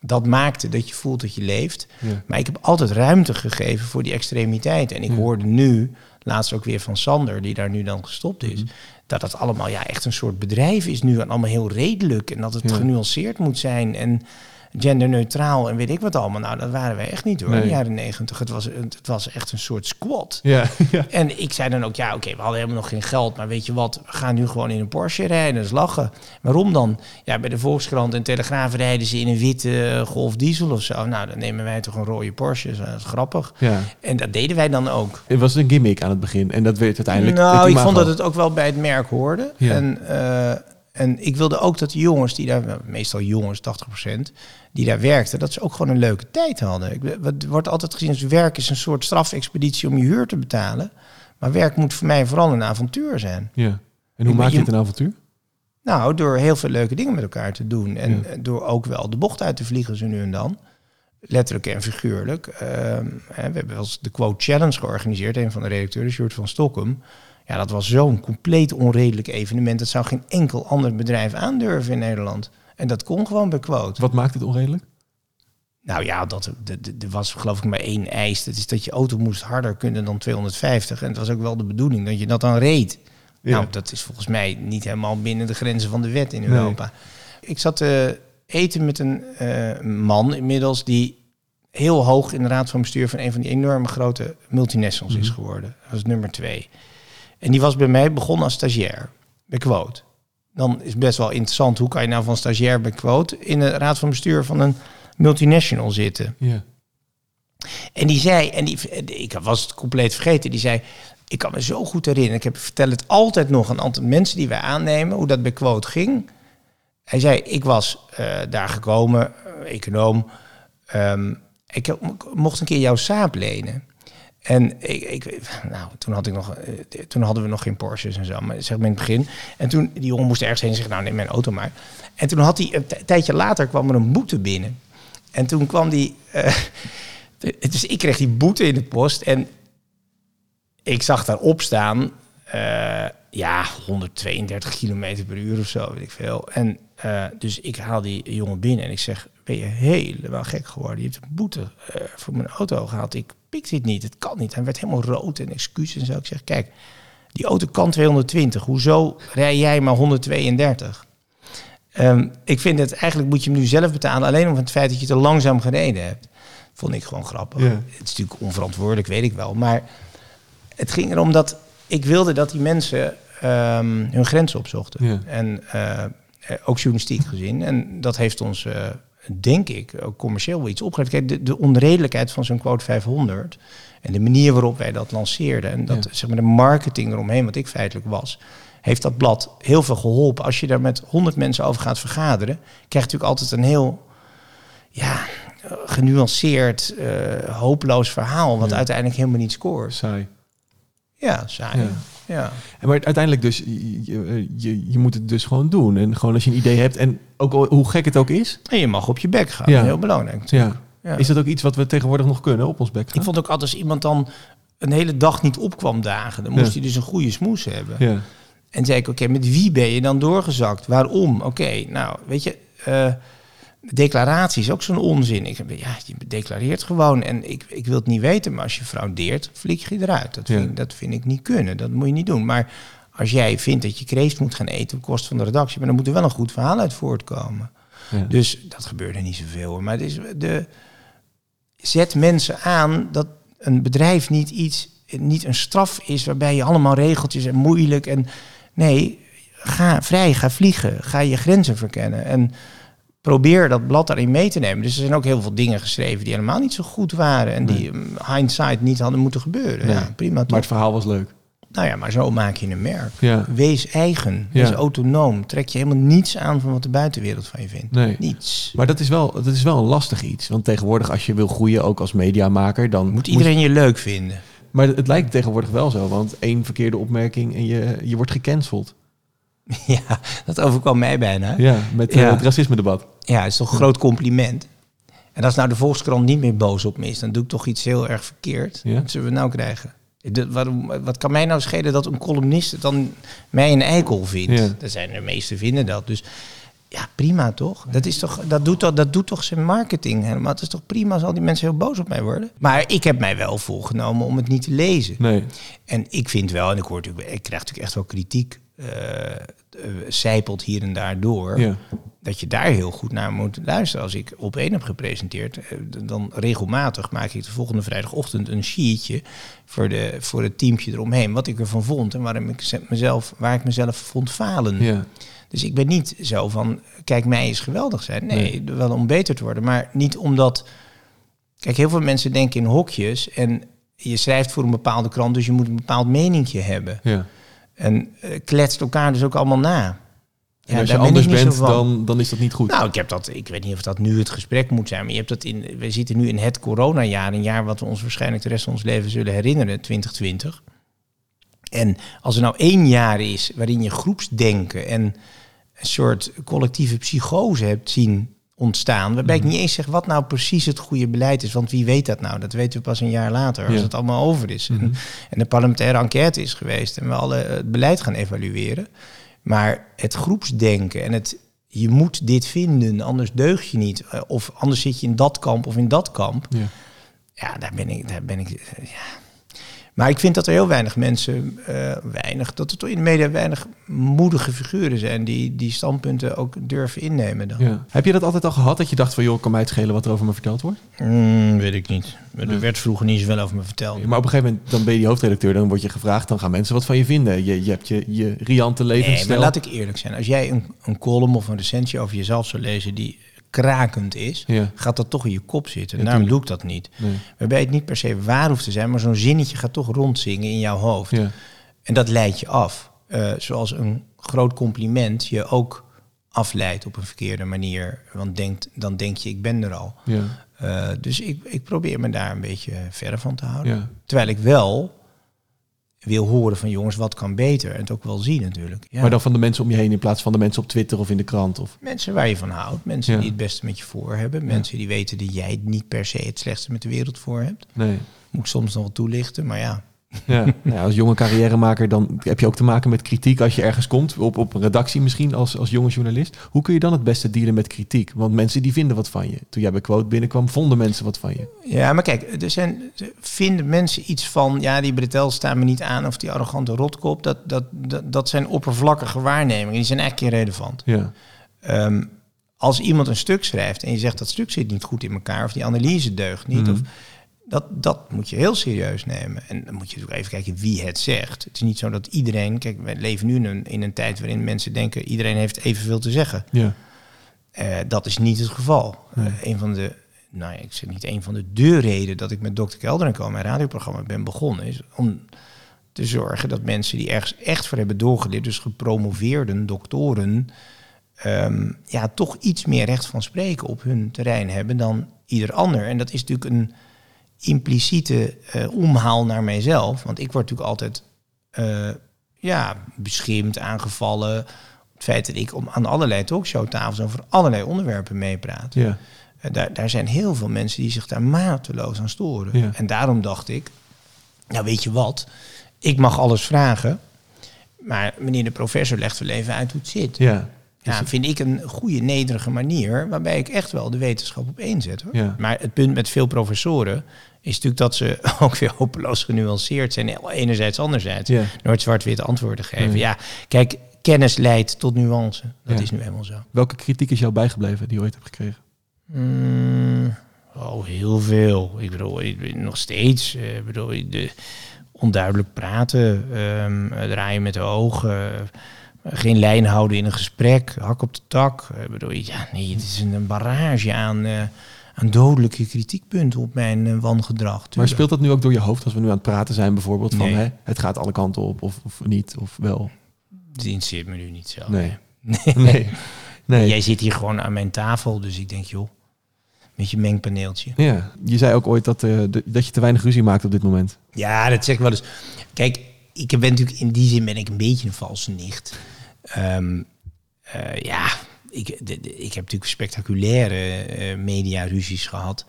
Dat maakte dat je voelt dat je leeft. Ja. Maar ik heb altijd ruimte gegeven voor die extremiteiten. En ik Ja. hoorde nu, laatst ook weer van Sander, die daar nu dan gestopt is, Mhm. dat dat allemaal ja, echt een soort bedrijf is nu en allemaal heel redelijk. En dat het Ja. genuanceerd moet zijn en genderneutraal en weet ik wat allemaal. Nou, dat waren wij echt niet hoor, in de jaren negentig. Het was, het was echt een soort squad. Ja, ja. En ik zei dan ook, ja, oké, we hadden helemaal nog geen geld, maar weet je wat, we gaan nu gewoon in een Porsche rijden, dat is lachen. Waarom dan? Ja, bij de Volkskrant en Telegraaf rijden ze in een witte eh, Golf diesel of zo. Nou, dan nemen wij toch een rode Porsche, dat is grappig. ja. En dat deden wij dan ook. Het was een gimmick aan het begin. En dat werd uiteindelijk... nou, ik vond dat het ook wel bij het merk hoorde. Ja. En, eh, en ik wilde ook dat de jongens die daar, nou, meestal jongens, 80%, die daar werkten, dat ze ook gewoon een leuke tijd hadden. Ik, het wordt altijd gezien als werk is een soort strafexpeditie om je huur te betalen. Maar werk moet voor mij vooral een avontuur zijn. Ja. En hoe Ik- maak je het een avontuur? Nou, door heel veel leuke dingen met elkaar te doen. En Ja. eh, door ook wel de bocht uit te vliegen zo nu en dan. Letterlijk en figuurlijk. Ehm, we hebben wel eens de Quote Challenge georganiseerd. Een van de redacteuren, Sjoerd van Stockholm. Ja, dat was zo'n compleet onredelijk evenement. Dat zou geen enkel ander bedrijf aandurven in Nederland. En dat kon gewoon bij Quote. Wat maakt het onredelijk? Nou ja, dat, er was geloof ik maar één eis. Dat is dat je auto moest harder kunnen dan 250. En het was ook wel de bedoeling dat je dat dan reed. Ja. Nou, dat is volgens mij niet helemaal binnen de grenzen van de wet in Nee. Europa. Ik zat te eten met een eh, man inmiddels die heel hoog in de raad van bestuur van een van die enorme grote multinationals is geworden. Dat was nummer twee. En die was bij mij begonnen als stagiair bij Quote. Dan is best wel interessant, hoe kan je nou van stagiair bij Quote in de raad van bestuur van een multinational zitten? Ja. En die zei, en die, ik was het compleet vergeten, die zei, ik kan me zo goed herinneren, ik heb, vertel het altijd nog aan een aantal mensen die wij aannemen, hoe dat bij Quote ging. Hij zei, ik was eh, daar gekomen, eh, econoom, Ehm, ik mocht een keer jouw saap lenen. En ik, ik, nou, toen, had ik nog, eh, toen hadden we nog geen Porsches en zo, maar zeg maar in het begin. En toen, die jongen moest ergens heen en nou neem mijn auto maar. En toen had hij, een t- tijdje later kwam er een boete binnen. En toen kwam die, eh, dus ik kreeg die boete in de post en ik zag daarop staan, eh, ja, 132 kilometer per uur of zo, weet ik veel. En eh, dus ik haal die jongen binnen en ik zeg, ben je helemaal gek geworden? Je hebt een boete eh, voor mijn auto gehaald. Ik pik dit niet, het kan niet. Hij werd helemaal rood en excuus en zo. Ik zeg, kijk, die auto kan 220. Hoezo rij jij maar 132? Ehm, ik vind het, eigenlijk moet je hem nu zelf betalen, alleen om het feit dat je te langzaam gereden hebt. Vond ik gewoon grappig. Ja. Het is natuurlijk onverantwoordelijk, weet ik wel. Maar het ging erom dat ik wilde dat die mensen ehm, hun grenzen opzochten. Ja. En eh, eh, ook journalistiek gezien. En dat heeft ons, eh, denk ik, ook commercieel wel iets opgeleverd. Kijk, de, de onredelijkheid van zo'n quote 500 en de manier waarop wij dat lanceerden en dat, Ja. zeg maar, de marketing eromheen, wat ik feitelijk was, heeft dat blad heel veel geholpen. Als je daar met 100 mensen over gaat vergaderen, krijg je natuurlijk altijd een heel ja, genuanceerd, eh, hopeloos verhaal, wat Ja. uiteindelijk helemaal niet scoort. Saai. Ja, saai. Ja. Ja. En Maar uiteindelijk dus, je, je, je, moet het dus gewoon doen. En gewoon als je een idee hebt, en ook al, hoe gek het ook is. En je mag op je bek gaan. Ja. Heel belangrijk. natuurlijk. Ja. Ja. Is dat ook iets wat we tegenwoordig nog kunnen op ons bek gaan? Ik vond ook altijd als iemand dan een hele dag niet opkwam dagen, dan moest Ja. hij dus een goede smoes hebben. Ja. En zei ik, oké, met wie ben je dan doorgezakt? Waarom? Oké, nou, weet je, eh, declaratie is ook zo'n onzin. Ik, ja, je declareert gewoon en ik, ik wil het niet weten, maar als je fraudeert, vlieg je eruit. Dat vind, Ja. dat vind ik niet kunnen, dat moet je niet doen. Maar als jij vindt dat je kreeft moet gaan eten op kosten van de redactie, maar dan moet er wel een goed verhaal uit voortkomen. Ja. Dus dat gebeurde niet zoveel hoor. Maar het is de, zet mensen aan dat een bedrijf niet iets, niet een straf is waarbij je allemaal regeltjes en moeilijk en nee, ga vrij, ga vliegen, ga je grenzen verkennen en probeer dat blad daarin mee te nemen. Dus er zijn ook heel veel dingen geschreven die helemaal niet zo goed waren en die mm, hindsight niet hadden moeten gebeuren. Nee. Ja, prima. Maar toch? het verhaal was leuk. Nou ja, maar zo maak je een merk. Ja. Wees eigen, Ja. wees autonoom. Trek je helemaal niets aan van wat de buitenwereld van je vindt. Nee. Niets. Maar dat is, wel, dat is wel een lastig iets. Want tegenwoordig, als je wil groeien, ook als mediamaker, dan Moet iedereen je leuk vinden. Maar het lijkt tegenwoordig wel zo, want één verkeerde opmerking en je, je wordt gecanceld. Ja, dat overkwam mij bijna. Ja, met eh, Ja. het racisme-debat. Ja, is toch een groot compliment. En als nou de Volkskrant niet meer boos op me is, dan doe ik toch iets heel erg verkeerd. Ja. Wat zullen we nou krijgen? De, waarom, wat kan mij nou schelen dat een columnist het dan mij een eikel vindt? Ja. Er zijn de meeste vinden dat. Dus ja, prima toch? Dat, is toch dat, doet toch dat doet toch zijn marketing helemaal. Het is toch prima als al die mensen heel boos op mij worden? Maar ik heb mij wel voorgenomen om het niet te lezen. Nee. En ik vind wel, en ik, hoor natuurlijk, ik krijg natuurlijk echt wel kritiek, zijpelt hier en daar door, Ja. dat je daar heel goed naar moet luisteren. Als ik op één heb gepresenteerd, eh, dan regelmatig maak ik de volgende vrijdagochtend een sheetje voor, de, voor het teampje eromheen, wat ik ervan vond en waarom ik ze- mezelf, waar ik mezelf vond falen. Ja. Dus ik ben niet zo van, kijk, mij is geweldig zijn. Nee, wel om beter te worden. Maar niet omdat... Kijk, heel veel mensen denken in hokjes. En je schrijft voor een bepaalde krant, dus je moet een bepaald meningje hebben. ja. En eh, kletst elkaar dus ook allemaal na. En als je ben anders bent, dan, dan is dat niet goed. Nou, ik heb dat. Ik weet niet of dat nu het gesprek moet zijn, maar je hebt dat in. We zitten nu in het coronajaar, een jaar wat we ons waarschijnlijk de rest van ons leven zullen herinneren, 2020. En als er nou één jaar is waarin je groepsdenken en een soort collectieve psychose hebt zien ontstaan, waarbij Mhm. ik niet eens zeg wat nou precies het goede beleid is, want wie weet dat nou? Dat weten we pas een jaar later, als Ja. het allemaal over is. Mhm. En, en de parlementaire enquête is geweest en we alle het beleid gaan evalueren. Maar het groepsdenken en het je moet dit vinden, anders deug je niet. Eh, Of anders zit je in dat kamp of in dat kamp. Ja. Ja, daar ben ik. Daar ben ik eh, ja. Maar ik vind dat er heel weinig mensen, eh, weinig, dat er toch in de media weinig moedige figuren zijn die die standpunten ook durven innemen. Dan. Ja. Heb je dat altijd al gehad, dat je dacht van, joh, kan mij het schelen wat er over me verteld wordt? Mm, weet ik niet. Er Nee. werd vroeger niet zoveel over me verteld. Maar op een gegeven moment, dan ben je die hoofdredacteur, dan word je gevraagd, dan gaan mensen wat van je vinden. Je, je hebt je, je riante Nee, levensstijl. maar laat ik eerlijk zijn. Als jij een, een column of een recensie over jezelf zou lezen die krakend is, Ja. gaat dat toch in je kop zitten. Ja, Daarom doe ik dat niet. Nee. Waarbij het niet per se waar hoeft te zijn, maar zo'n zinnetje gaat toch rondzingen in jouw hoofd. Ja. En dat leidt je af. Eh, zoals een groot compliment je ook afleidt op een verkeerde manier. Want denkt, dan denk je, ik ben er al. Ja. Eh, dus ik, ik probeer me daar een beetje verre van te houden. Terwijl ik wel wil horen van jongens, wat kan beter? En het ook wel zien natuurlijk. Ja. Maar dan van de mensen om je heen in plaats van de mensen op Twitter of in de krant. Of... Mensen waar je van houdt. Mensen Ja. die het beste met je voor hebben. Mensen die weten dat jij niet per se het slechtste met de wereld voor hebt. Nee. Moet ik soms nog wel toelichten, maar ja. Ja. nou, ja, als jonge carrièremaker dan heb je ook te maken met kritiek als je ergens komt. Op, op een redactie misschien als, als jonge journalist. Hoe kun je dan het beste dealen met kritiek? Want mensen die vinden wat van je. Toen jij bij Quote binnenkwam, vonden mensen wat van je. Ja, maar kijk, er zijn, vinden mensen iets van, ja, die Bretel staan me niet aan of die arrogante rotkop, dat, dat, dat, dat zijn oppervlakkige waarnemingen, die zijn eigenlijk irrelevant. Ja. Ehm, als iemand een stuk schrijft en je zegt dat stuk zit niet goed in elkaar of die analyse deugt niet, Mhm. of, dat, dat moet je heel serieus nemen. En dan moet je natuurlijk even kijken wie het zegt. Het is niet zo dat iedereen, kijk, wij leven nu in een, in een tijd waarin mensen denken iedereen heeft evenveel te zeggen. Ja. Eh, dat is niet het geval. Nee. Eh, een van de, nou ja, ik zeg niet een van de de reden dat ik met Dr. Kelder en Co. mijn radioprogramma ben begonnen, is om te zorgen dat mensen die ergens echt voor hebben doorgeleerd, dus gepromoveerden, doktoren, ehm, ja, toch iets meer recht van spreken op hun terrein hebben dan ieder ander. En dat is natuurlijk een impliciete eh, omhaal naar mijzelf, want ik word natuurlijk altijd eh, ja, beschimd, aangevallen. Het feit dat ik om, aan allerlei talkshowtafels over allerlei onderwerpen meepraat. Ja. Eh, Daar, daar zijn heel veel mensen die zich daar mateloos aan storen. Ja. En daarom dacht ik, nou weet je wat, ik mag alles vragen, maar meneer de professor legt wel even uit hoe het zit. Ja. Ja, vind ik een goede, nederige manier waarbij ik echt wel de wetenschap op één zet. Hoor. Ja. Maar het punt met veel professoren is natuurlijk dat ze ook weer hopeloos genuanceerd zijn. Enerzijds, anderzijds. Ja. Nooit zwart-wit antwoorden geven. Ja, kijk, kennis leidt tot nuance. Dat is nu helemaal zo. Welke kritiek is jou bijgebleven die je ooit hebt gekregen? Mm, oh, heel veel. Ik bedoel, ik- nog steeds. eh, bedoel, de, onduidelijk praten, ehm, draaien met de ogen, geen lijn houden in een gesprek, hak op de tak. Ik bedoel, ja, nee, het is een barrage aan, eh, aan dodelijke kritiekpunten op mijn eh, wangedrag. Maar speelt dat nu ook door je hoofd als we nu aan het praten zijn bijvoorbeeld? Van Nee. hè, het gaat alle kanten op of, of niet of wel? Het interesseert me nu niet zo. Nee. Nee. Nee. nee. Jij zit hier gewoon aan mijn tafel, dus ik denk, joh, met je mengpaneeltje. Ja, je zei ook ooit dat, eh, de- dat je te weinig ruzie maakt op dit moment. Ja, dat zeg ik wel eens. Kijk, ik ben natuurlijk in die zin ben ik een beetje een valse nicht. Ehm, eh, ja, ik, de- de- ik heb natuurlijk spectaculaire eh media-ruzies gehad.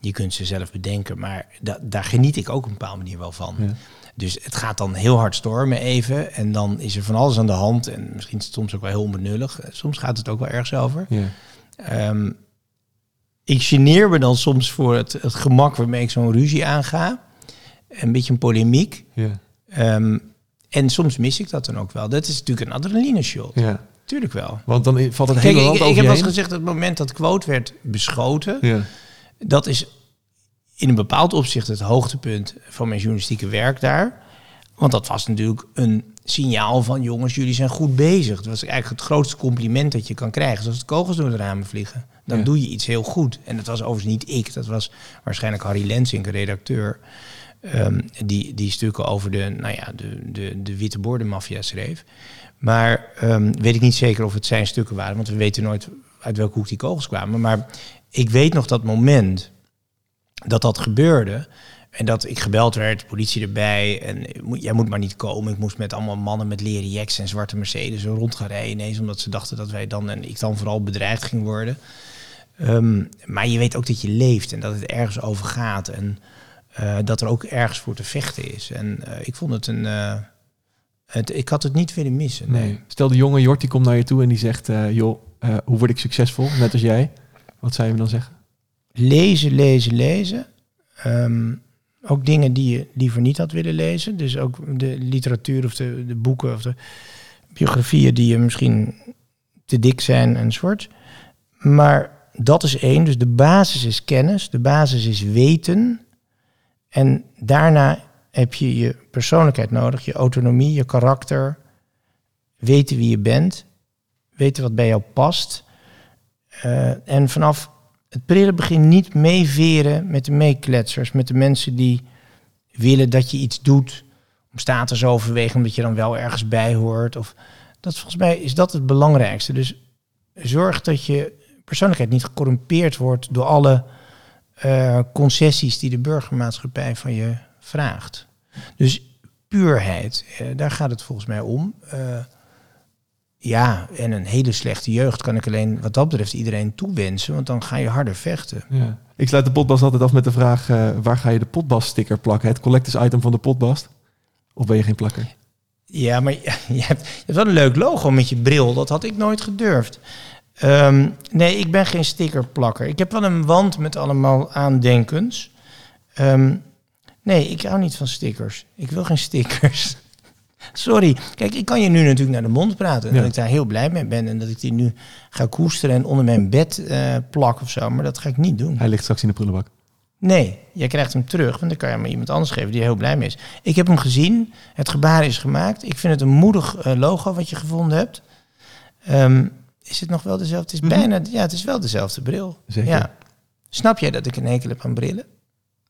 Je kunt ze zelf bedenken, maar da- daar geniet ik ook op een bepaalde manier wel van. Ja. Dus het gaat dan heel hard stormen even. En dan is er van alles aan de hand. En misschien soms ook wel heel onbenullig. Eh, Soms gaat het ook wel ergens over. Ja. Ehm, ik geneer me dan soms voor het, het gemak waarmee ik zo'n ruzie aanga. Een beetje een polemiek. Ja. Ehm, en soms mis ik dat dan ook wel. Dat is natuurlijk een adrenaline shot. ja. Tuurlijk wel. Want dan valt het Kijk, hele ik, land ik over heb je wel eens heen. gezegd dat het moment dat quote werd beschoten, Ja. dat is in een bepaald opzicht het hoogtepunt van mijn journalistieke werk daar. Want dat was natuurlijk een signaal van jongens, jullie zijn goed bezig. Dat was eigenlijk het grootste compliment dat je kan krijgen. Zoals de kogels door de ramen vliegen. Dan Ja. doe je iets heel goed. En dat was overigens niet ik. Dat was waarschijnlijk Harry Lensink, een redacteur. Ehm, die, die stukken over de, nou ja, de, de, de witte bordenmafia schreef. Maar ehm, weet ik niet zeker of het zijn stukken waren. Want we weten nooit uit welke hoek die kogels kwamen. Maar ik weet nog dat moment dat dat gebeurde. En dat ik gebeld werd, politie erbij. En eh, jij moet maar niet komen. Ik moest met allemaal mannen met leren jacks en zwarte Mercedes rond gaan rijden ineens. Omdat ze dachten dat wij dan en ik dan vooral bedreigd ging worden. Ehm, maar je weet ook dat je leeft en dat het ergens over gaat. En eh, dat er ook ergens voor te vechten is. En eh, ik vond het een. eh, het, ik had het niet willen missen. Nee. Nee. Stel de jonge Jort die komt naar je toe en die zegt... joh, hoe word ik succesvol? Net als jij. Wat zou je hem dan zeggen? Lezen, lezen, lezen. Ehm, ook dingen die je liever niet had willen lezen. Dus ook de literatuur of de, de boeken of de biografieën die je misschien te dik zijn enzovoort. Maar dat is één. Dus de basis is kennis, de basis is weten. En daarna heb je je persoonlijkheid nodig, je autonomie, je karakter. Weten wie je bent, weten wat bij jou past. Eh, en vanaf het prille begin niet meeveren met de meekletsers, met de mensen die willen dat je iets doet om statusoverweging, omdat je dan wel ergens bij hoort. Of, dat volgens mij is dat het belangrijkste. Dus zorg dat je persoonlijkheid niet gecorrumpeerd wordt door alle eh, concessies die de burgermaatschappij van je vraagt. Dus puurheid, eh, daar gaat het volgens mij om. Eh, ja, en een hele slechte jeugd kan ik alleen wat dat betreft iedereen toewensen, want dan ga je harder vechten. Ja. Ik sluit de potbast altijd af met de vraag... waar ga je de potbast-sticker plakken? Het collectors item van de potbast? Of ben je geen plakker? Ja, maar je hebt, je hebt wel een leuk logo met je bril. Dat had ik nooit gedurfd. Ehm, nee, ik ben geen stickerplakker. Ik heb wel een wand met allemaal aandenkens. Ehm, nee, ik hou niet van stickers. Ik wil geen stickers. Sorry. Kijk, ik kan je nu natuurlijk naar de mond praten. En Ja. dat ik daar heel blij mee ben. En dat ik die nu ga koesteren en onder mijn bed eh, plak of zo. Maar dat ga ik niet doen. Hij ligt straks in de prullenbak. Nee, jij krijgt hem terug, want dan kan je hem aan iemand anders geven die er heel blij mee is. Ik heb hem gezien, het gebaar is gemaakt. Ik vind het een moedig eh, logo wat je gevonden hebt. Ehm, is het nog wel dezelfde? Het is Mhm. bijna, ja, het is wel dezelfde bril. Zeker. Ja. Snap jij dat ik een hekel heb aan brillen?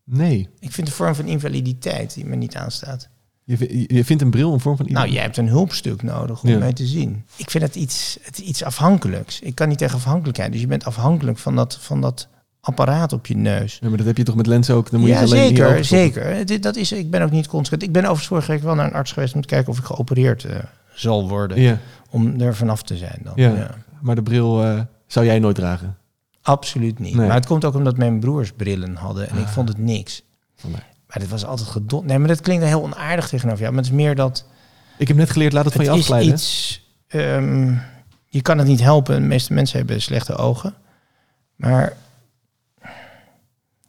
Nee. Ik vind een vorm van invaliditeit die me niet aanstaat. Je, je vindt een bril een vorm van... Nou, jij hebt een hulpstuk nodig om Ja. mij te zien. Ik vind het iets, het iets afhankelijks. Ik kan niet tegen afhankelijkheid. Dus je bent afhankelijk van dat, van dat apparaat op je neus. Ja, maar dat heb je toch met lenzen ook? Dan moet je ja, alleen zeker, zeker. Dat is, ik ben ook niet consequent. Ik ben overigens vorige week wel naar een arts geweest om te kijken of ik geopereerd eh, zal worden. Ja, Om er vanaf te zijn dan. Ja. Ja. Maar de bril eh, zou jij nooit dragen? Absoluut niet. Nee. Maar het komt ook omdat mijn broers brillen hadden en ik Ah. vond het niks. Maar dit was altijd gedond. Nee, maar dat klinkt heel onaardig tegenover jou. Maar het is meer dat Ik heb net geleerd, laat het van je het is afglijden. iets... ehm, je kan het niet helpen. De meeste mensen hebben slechte ogen. Maar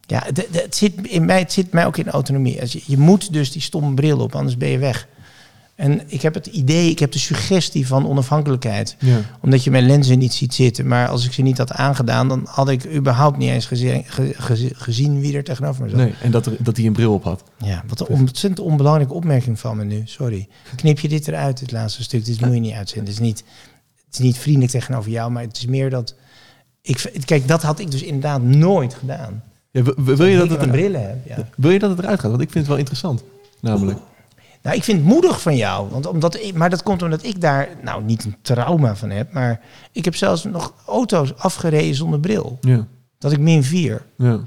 ja, het, het- het zit in mij, het zit mij ook in autonomie. Als je, je moet dus die stomme bril op, anders ben je weg. En ik heb het idee, ik heb de suggestie van onafhankelijkheid. Ja. Omdat je mijn lenzen niet ziet zitten. Maar als ik ze niet had aangedaan, dan had ik überhaupt niet eens gezien, ge- ge- gezien wie er tegenover me zat. Nee, en dat, er, dat hij een bril op had. Ja, wat een ontzettend onbelangrijke opmerking van me nu. Sorry. Knip je dit eruit, dit laatste stuk. Dit moet je niet uitzenden. Het is niet, het is niet vriendelijk tegenover jou, maar het is meer dat... Ik, kijk, dat had ik dus inderdaad nooit gedaan. Ja, wil, wil je dat het brillen heb, ja. wil je dat het eruit gaat? Want ik vind het wel interessant. Namelijk. Nou, ik vind het moedig van jou. Want omdat ik, maar dat komt omdat ik daar nou niet een trauma van heb. Maar ik heb zelfs nog auto's afgereden zonder bril. Ja. Dat ik min 4. ja.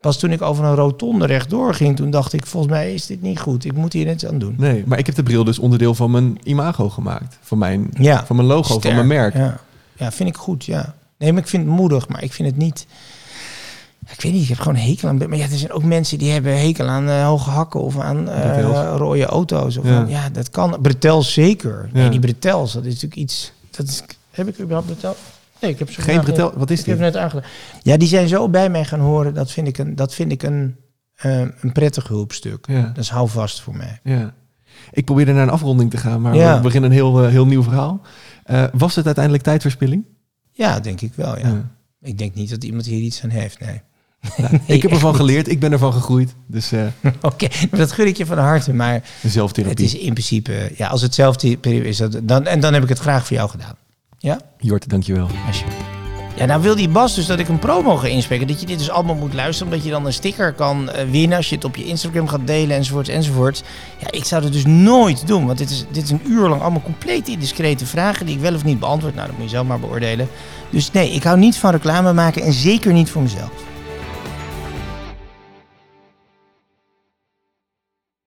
Pas toen ik over een rotonde rechtdoor ging, toen dacht ik, volgens mij is dit niet goed. Ik moet hier iets aan doen. Nee, maar ik heb de bril dus onderdeel van mijn imago gemaakt. Van mijn, Ja. van mijn logo, Sterk, van mijn merk. Ja. ja, vind ik goed, ja. Nee, maar ik vind het moedig, maar ik vind het niet... Ik weet niet, ik heb gewoon hekel aan... Maar ja, er zijn ook mensen die hebben hekel aan eh, hoge hakken of aan eh, Bretels. rode auto's. Of Ja. aan- ja, dat kan. Bretels zeker. Nee, Ja. die bretels, dat is natuurlijk iets... Dat is, heb ik überhaupt bretel? Nee, ik heb ze Geen vandaag bretel, net- wat is Ik heb dit? net aangedaan. Ja, die zijn zo bij mij gaan horen. Dat vind ik een, dat vind ik een, eh, een prettig hulpstuk. Ja. Dat is houvast voor mij. Ja. Ik probeerde naar een afronding te gaan, maar we beginnen een heel, heel nieuw verhaal. Was het uiteindelijk tijdverspilling? Ja, denk ik wel. Ja. Ik denk niet dat iemand hier iets aan heeft, nee. Nou, ik heb ervan geleerd, ik ben ervan gegroeid. Dus eh Oké, dat gun ik je van harte. Maar zelftherapie. het is in principe, ja, als het zelftherapie is, dat, dan, en dan heb ik het graag voor jou gedaan. Ja? Jort, dankjewel. Alsjeblieft. Ja, nou wil die Bas dus dat ik een promo ga inspreken. Dat je dit dus allemaal moet luisteren. Omdat je dan een sticker kan eh, winnen als je het op je Instagram gaat delen enzovoort enzovoort. Ja, ik zou dat dus nooit doen. Want dit is, dit is een uur lang allemaal compleet indiscrete vragen die ik wel of niet beantwoord. Nou, dat moet je zelf maar beoordelen. Dus nee, ik hou niet van reclame maken en zeker niet voor mezelf.